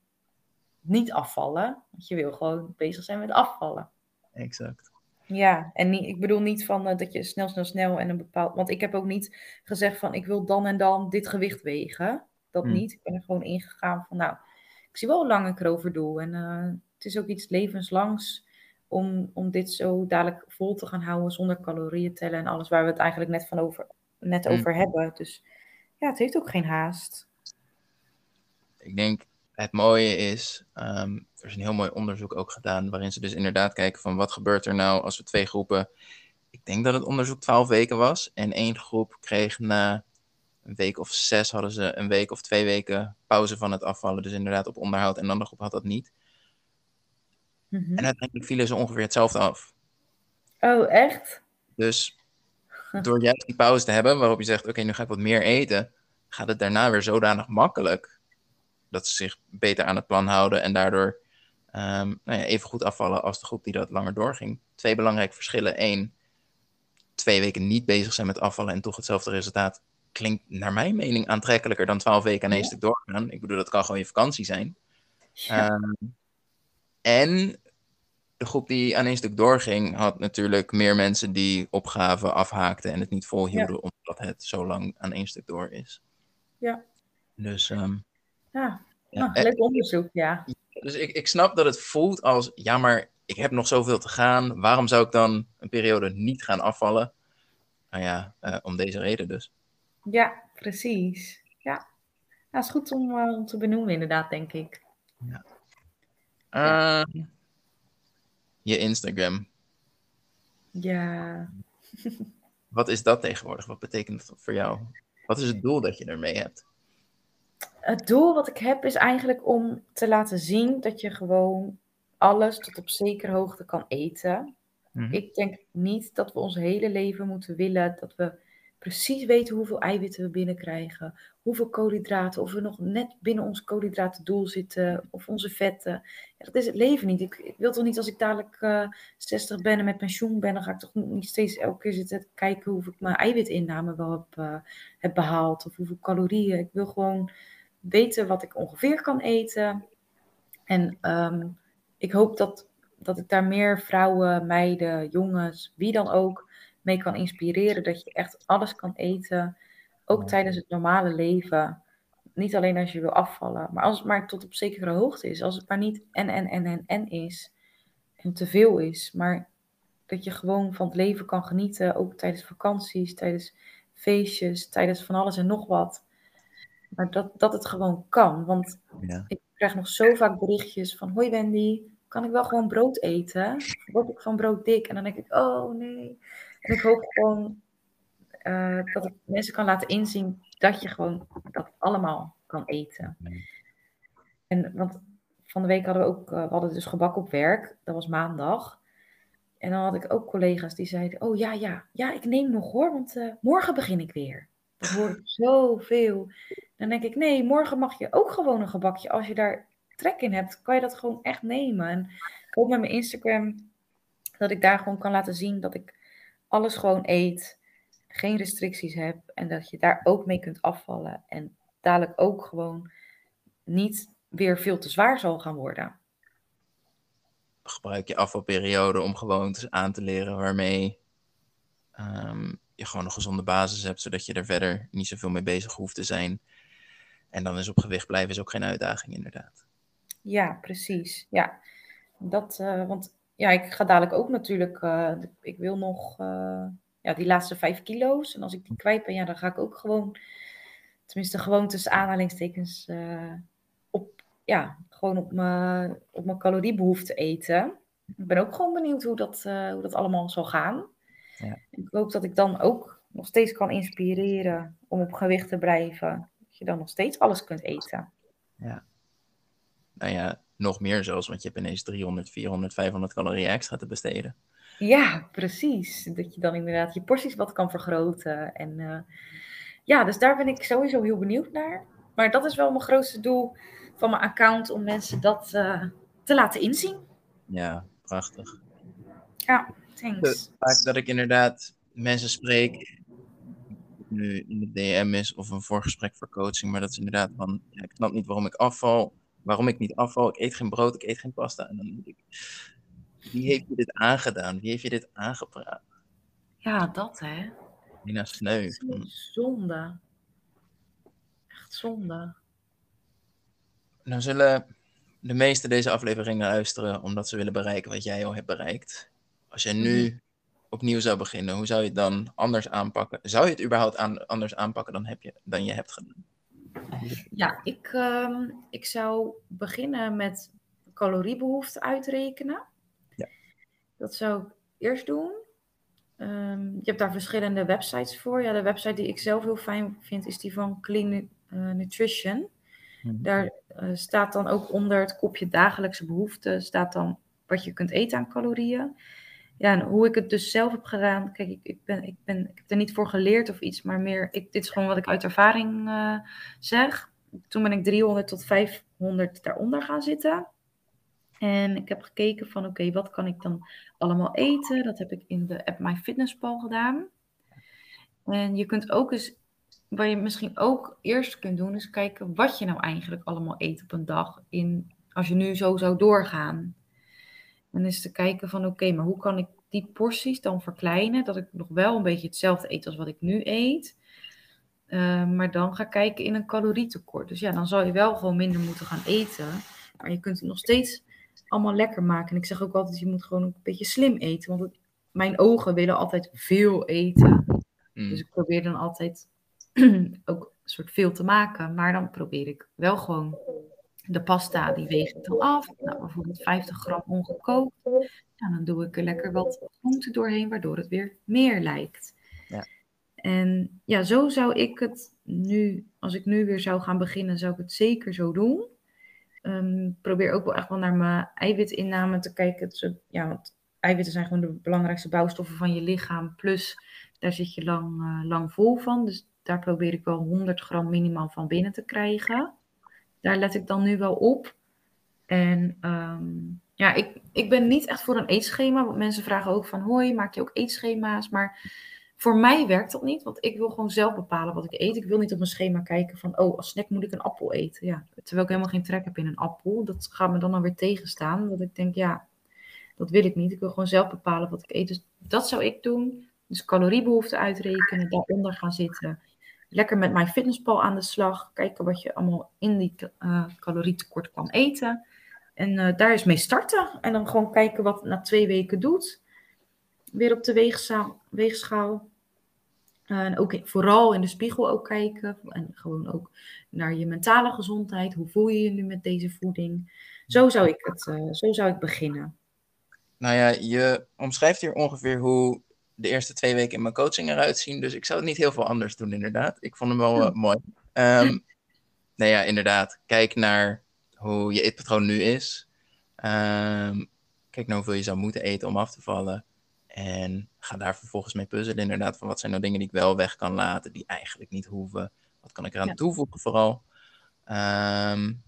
niet afvallen. Want je wil gewoon bezig zijn met afvallen. Exact. Ja, en niet, ik bedoel niet van uh, dat je snel, snel, snel en een bepaald. Want ik heb ook niet gezegd van ik wil dan en dan dit gewicht wegen. Dat hmm. niet. Ik ben er gewoon ingegaan van nou, ik zie wel hoe lang ik erover doe. En uh, het is ook iets levenslangs om, om dit zo dadelijk vol te gaan houden zonder calorieën tellen en alles waar we het eigenlijk net, van over, net hmm. over hebben. Dus ja, het heeft ook geen haast. Ik denk, het mooie is, um, er is een heel mooi onderzoek ook gedaan, waarin ze dus inderdaad kijken van wat gebeurt er nou als we twee groepen, ik denk dat het onderzoek 12 weken was, en één groep kreeg na een week of zes hadden ze een week of twee weken pauze van het afvallen, dus inderdaad op onderhoud, en de andere groep had dat niet. Mm -hmm. En uiteindelijk vielen ze ongeveer hetzelfde af. Oh, echt? Dus door juist die pauze te hebben, waarop je zegt, oké, nu ga ik wat meer eten, gaat het daarna weer zodanig makkelijk dat ze zich beter aan het plan houden en daardoor um, nou ja, even goed afvallen als de groep die dat langer doorging. Twee belangrijke verschillen. Eén, twee weken niet bezig zijn met afvallen en toch hetzelfde resultaat. Klinkt naar mijn mening aantrekkelijker dan twaalf weken aan één stuk doorgaan. Ik bedoel, dat kan gewoon je vakantie zijn. Ja. Um, en de groep die aan één stuk doorging, had natuurlijk meer mensen die opgaven, afhaakten en het niet volhielden, ja. omdat het zo lang aan één stuk door is. Ja. Dus. Um... Ja, Ja, nou, leuk onderzoek, ja. Dus ik, ik snap dat het voelt als, ja, maar ik heb nog zoveel te gaan. Waarom zou ik dan een periode niet gaan afvallen? Nou ja, uh, om deze reden dus. Ja, precies. Ja, dat is goed om, uh, om te benoemen inderdaad, denk ik. Ja. Uh, ja. Je Instagram. Ja. Wat is dat tegenwoordig? Wat betekent dat voor jou? Wat is het doel dat je ermee hebt? Het doel wat ik heb is eigenlijk om te laten zien dat je gewoon alles tot op zekere hoogte kan eten. Mhm. Ik denk niet dat we ons hele leven moeten willen dat we precies weten hoeveel eiwitten we binnenkrijgen, hoeveel koolhydraten, of we nog net binnen ons koolhydratendoel zitten, of onze vetten. Ja, dat is het leven niet. Ik, wil toch niet als ik dadelijk uh, eh, 60 ben en met pensioen ben, dan ga ik toch niet steeds elke keer zitten kijken hoeveel ik mijn eiwitinname wel heb, uh, heb behaald, of hoeveel calorieën. Ik wil gewoon weten wat ik ongeveer kan eten. En um, ik hoop dat, dat ik daar meer vrouwen, meiden, jongens, wie dan ook, mee kan inspireren. Dat je echt alles kan eten, ook tijdens het normale leven. Niet alleen als je wil afvallen, maar als het maar tot op zekere hoogte is. Als het maar niet en, en, en, en, en is. En te veel is. Maar dat je gewoon van het leven kan genieten. Ook tijdens vakanties, tijdens feestjes, tijdens van alles en nog wat. Maar dat, dat het gewoon kan. Want ja. ik krijg nog zo vaak berichtjes van: Hoi Wendy, kan ik wel gewoon brood eten? Word ik van brood dik? En dan denk ik: Oh nee. En ik hoop gewoon uh, dat ik mensen kan laten inzien dat je gewoon dat allemaal kan eten. En want van de week hadden we ook, uh, we hadden dus gebak op werk. Dat was maandag. En dan had ik ook collega's die zeiden: Oh ja, ja, ja, ik neem nog hoor, want uh, morgen begin ik weer. Dat hoor ik zoveel. Dan denk ik: Nee, morgen mag je ook gewoon een gebakje. Als je daar trek in hebt, kan je dat gewoon echt nemen. En met mijn Instagram dat ik daar gewoon kan laten zien dat ik alles gewoon eet, geen restricties heb en dat je daar ook mee kunt afvallen en dadelijk ook gewoon niet weer veel te zwaar zal gaan worden. Gebruik je afvalperiode om gewoon aan te leren waarmee um, je gewoon een gezonde basis hebt, zodat je er verder niet zoveel mee bezig hoeft te zijn. En dan is op gewicht blijven is ook geen uitdaging, inderdaad. Ja, precies. Ja, dat, uh, want ja, ik ga dadelijk ook natuurlijk. Uh, ik wil nog uh, ja, die laatste vijf kilo's. En als ik die kwijt ben, ja, dan ga ik ook gewoon, tenminste gewoon tussen aanhalingstekens, op, ja, gewoon op mijn, op mijn caloriebehoefte eten. Ik ben ook gewoon benieuwd hoe dat, hoe dat allemaal zal gaan. Ja. Ik hoop dat ik dan ook nog steeds kan inspireren om op gewicht te blijven. Dat je dan nog steeds alles kunt eten. Ja. Nou ja, nog meer zelfs, want je hebt ineens 300, 400, 500 calorieën extra te besteden. Ja, precies. Dat je dan inderdaad je porties wat kan vergroten. En uh, ja, dus daar ben ik sowieso heel benieuwd naar. Maar dat is wel mijn grootste doel van mijn account, om mensen dat uh, te laten inzien. Ja, prachtig. Ja, thanks. Vaak dat ik inderdaad mensen spreek, nu in de DM is of een voorgesprek voor coaching, maar dat is inderdaad van, ja, ik snap niet waarom ik afval waarom ik niet afval. Ik eet geen brood, ik eet geen pasta. En dan denk ik, wie heeft je dit aangedaan? Wie heeft je dit aangepraat? Ja, dat hè. Nina Sneu. Zonde. Echt zonde. Nou zullen de meesten deze aflevering luisteren omdat ze willen bereiken wat jij al hebt bereikt. Als jij nu mhm. opnieuw zou beginnen, hoe zou je het dan anders aanpakken? Zou je het überhaupt aan, anders aanpakken dan, heb je, dan je hebt gedaan? Ja, ik, ehm, ik zou beginnen met caloriebehoefte uitrekenen. Ja. Dat zou ik eerst doen. Ehm, je hebt daar verschillende websites voor. Ja, de website die ik zelf heel fijn vind is die van Clean uh, Nutrition. Mhm. Daar uh, staat dan ook onder het kopje dagelijkse behoeften, staat dan wat je kunt eten aan calorieën ja, hoe ik het dus zelf heb gedaan. Kijk, ik, ik, ben, ik, ben, ik heb er niet voor geleerd of iets, maar meer. Ik, dit is gewoon wat ik uit ervaring uh, zeg. Toen ben ik 300 tot 500 daaronder gaan zitten. En ik heb gekeken van oké, wat kan ik dan allemaal eten? Dat heb ik in de app MyFitnessPal gedaan. En je kunt ook eens, wat je misschien ook eerst kunt doen, is kijken wat je nou eigenlijk allemaal eet op een dag. In, als je nu zo zou doorgaan. En is te kijken van oké, maar hoe kan ik die porties dan verkleinen, dat ik nog wel een beetje hetzelfde eet als wat ik nu eet. Uh, maar dan ga kijken in een calorietekort. Dus ja, dan zal je wel gewoon minder moeten gaan eten. Maar je kunt het nog steeds allemaal lekker maken. En ik zeg ook altijd, je moet gewoon een beetje slim eten. Want mijn ogen willen altijd veel eten. Mm. Dus ik probeer dan altijd ook een soort veel te maken. Maar dan probeer ik wel gewoon de pasta, die weeg ik dan af. Nou, bijvoorbeeld 50 gram ongekookt. Nou, dan doe ik er lekker wat groente doorheen, waardoor het weer meer lijkt. Ja. En ja, zo zou ik het nu, als ik nu weer zou gaan beginnen, zou ik het zeker zo doen. Um, probeer ook wel echt wel naar mijn eiwitinname te kijken. Ja, want eiwitten zijn gewoon de belangrijkste bouwstoffen van je lichaam. Plus, daar zit je lang, uh, lang vol van. Dus daar probeer ik wel 100 gram minimaal van binnen te krijgen. Daar let ik dan nu wel op. En um, ja, ik, ik ben niet echt voor een eetschema. Want mensen vragen ook van, hoi, maak je ook eetschema's? Maar voor mij werkt dat niet, want ik wil gewoon zelf bepalen wat ik eet. Ik wil niet op mijn schema kijken van, oh, als snack moet ik een appel eten. Ja, terwijl ik helemaal geen trek heb in een appel. Dat gaat me dan alweer tegenstaan. Dat ik denk, ja, dat wil ik niet. Ik wil gewoon zelf bepalen wat ik eet. Dus dat zou ik doen. Dus caloriebehoefte uitrekenen, daaronder gaan zitten. Lekker met mijn fitnesspal aan de slag. Kijken wat je allemaal in die uh, calorietekort kan eten. En uh, daar is mee starten. En dan gewoon kijken wat het na twee weken doet. Weer op de weegschaal. weegschaal. En ook vooral in de spiegel ook kijken. En gewoon ook naar je mentale gezondheid. Hoe voel je je nu met deze voeding? Zo zou ik, het, zo zou ik beginnen. Nou ja, je omschrijft hier ongeveer hoe de eerste twee weken in mijn coaching eruit zien. Dus ik zou het niet heel veel anders doen, inderdaad. Ik vond hem wel uh, mooi. Um, nou ja, inderdaad. Kijk naar hoe je eetpatroon nu is. Um, kijk naar hoeveel je zou moeten eten om af te vallen. En ga daar vervolgens mee puzzelen, inderdaad. Van wat zijn nou dingen die ik wel weg kan laten, die eigenlijk niet hoeven. Wat kan ik eraan ja. toevoegen, vooral. Um,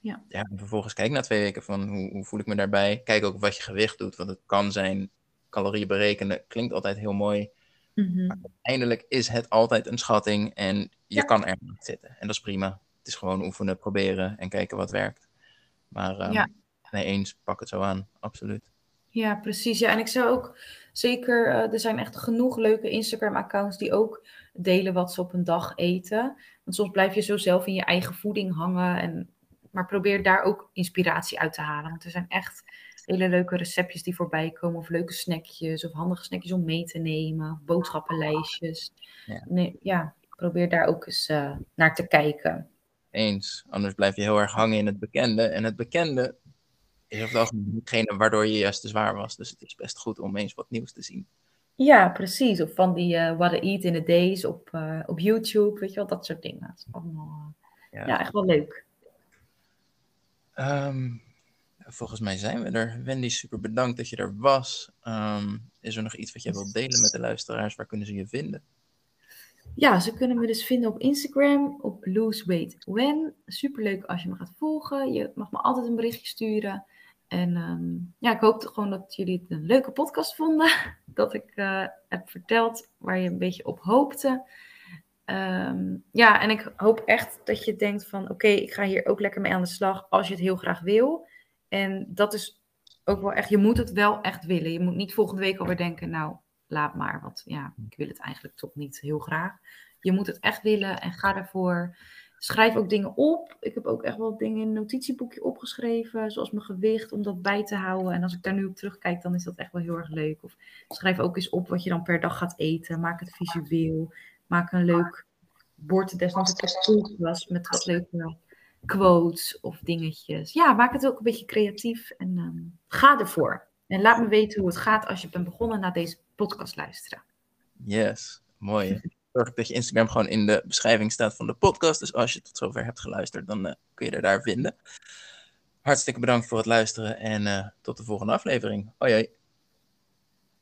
ja. ja. En vervolgens kijk na twee weken van hoe, hoe, voel ik me daarbij. Kijk ook wat je gewicht doet, want het kan zijn calorieën berekenen. Klinkt altijd heel mooi. Mm -hmm. Maar uiteindelijk is het altijd een schatting en je ja. kan er niet zitten. En dat is prima. Het is gewoon oefenen, proberen en kijken wat werkt. Maar um, ja. nee, eens, pak het zo aan, absoluut. Ja, precies. Ja, en ik zou ook zeker, uh, er zijn echt genoeg leuke Instagram-accounts die ook delen wat ze op een dag eten. Want soms blijf je zo zelf in je eigen voeding hangen. En, maar probeer daar ook inspiratie uit te halen. Want er zijn echt hele leuke receptjes die voorbij komen. Of leuke snackjes, of handige snackjes om mee te nemen. Of boodschappenlijstjes. Ja, nee, ja probeer daar ook eens uh, naar te kijken. Eens. Anders blijf je heel erg hangen in het bekende. En het bekende is over het hetgene waardoor je juist te zwaar was. Dus het is best goed om eens wat nieuws te zien. Ja, precies. Of van die uh, What I Eat in a Days op, uh, op YouTube, weet je wel, dat soort dingen. Dat is allemaal, ja. ja. echt wel leuk. Um, volgens mij zijn we er. Wendy, super bedankt dat je er was. Um, is er nog iets wat jij wilt delen met de luisteraars? Waar kunnen ze je vinden? Ja, ze kunnen me dus vinden op Instagram, op Lose Weight When. Superleuk als je me gaat volgen. Je mag me altijd een berichtje sturen. En um, ja, ik hoop gewoon dat jullie het een leuke podcast vonden. Dat ik uh, heb verteld waar je een beetje op hoopte. Um, ja, en ik hoop echt dat je denkt van... oké, ik ga hier ook lekker mee aan de slag als je het heel graag wil. En dat is ook wel echt... je moet het wel echt willen. Je moet niet volgende week alweer denken... nou, laat maar, want ja, ik wil het eigenlijk toch niet heel graag. Je moet het echt willen en ga ervoor. Schrijf ook dingen op. Ik heb ook echt wel dingen in een notitieboekje opgeschreven, zoals mijn gewicht, om dat bij te houden. En als ik daar nu op terugkijk, dan is dat echt wel heel erg leuk. Of schrijf ook eens op wat je dan per dag gaat eten. Maak het visueel. Maak een leuk bord, desnoods een was met wat leuke quotes of dingetjes. Ja, maak het ook een beetje creatief en um, ga ervoor. En laat me weten hoe het gaat als je bent begonnen naar deze podcast luisteren. Yes, mooi. Zorg dat je Instagram gewoon in de beschrijving staat van de podcast. Dus als je tot zover hebt geluisterd, dan uh, kun je er daar vinden. Hartstikke bedankt voor het luisteren en uh, tot de volgende aflevering. Hoi hoi.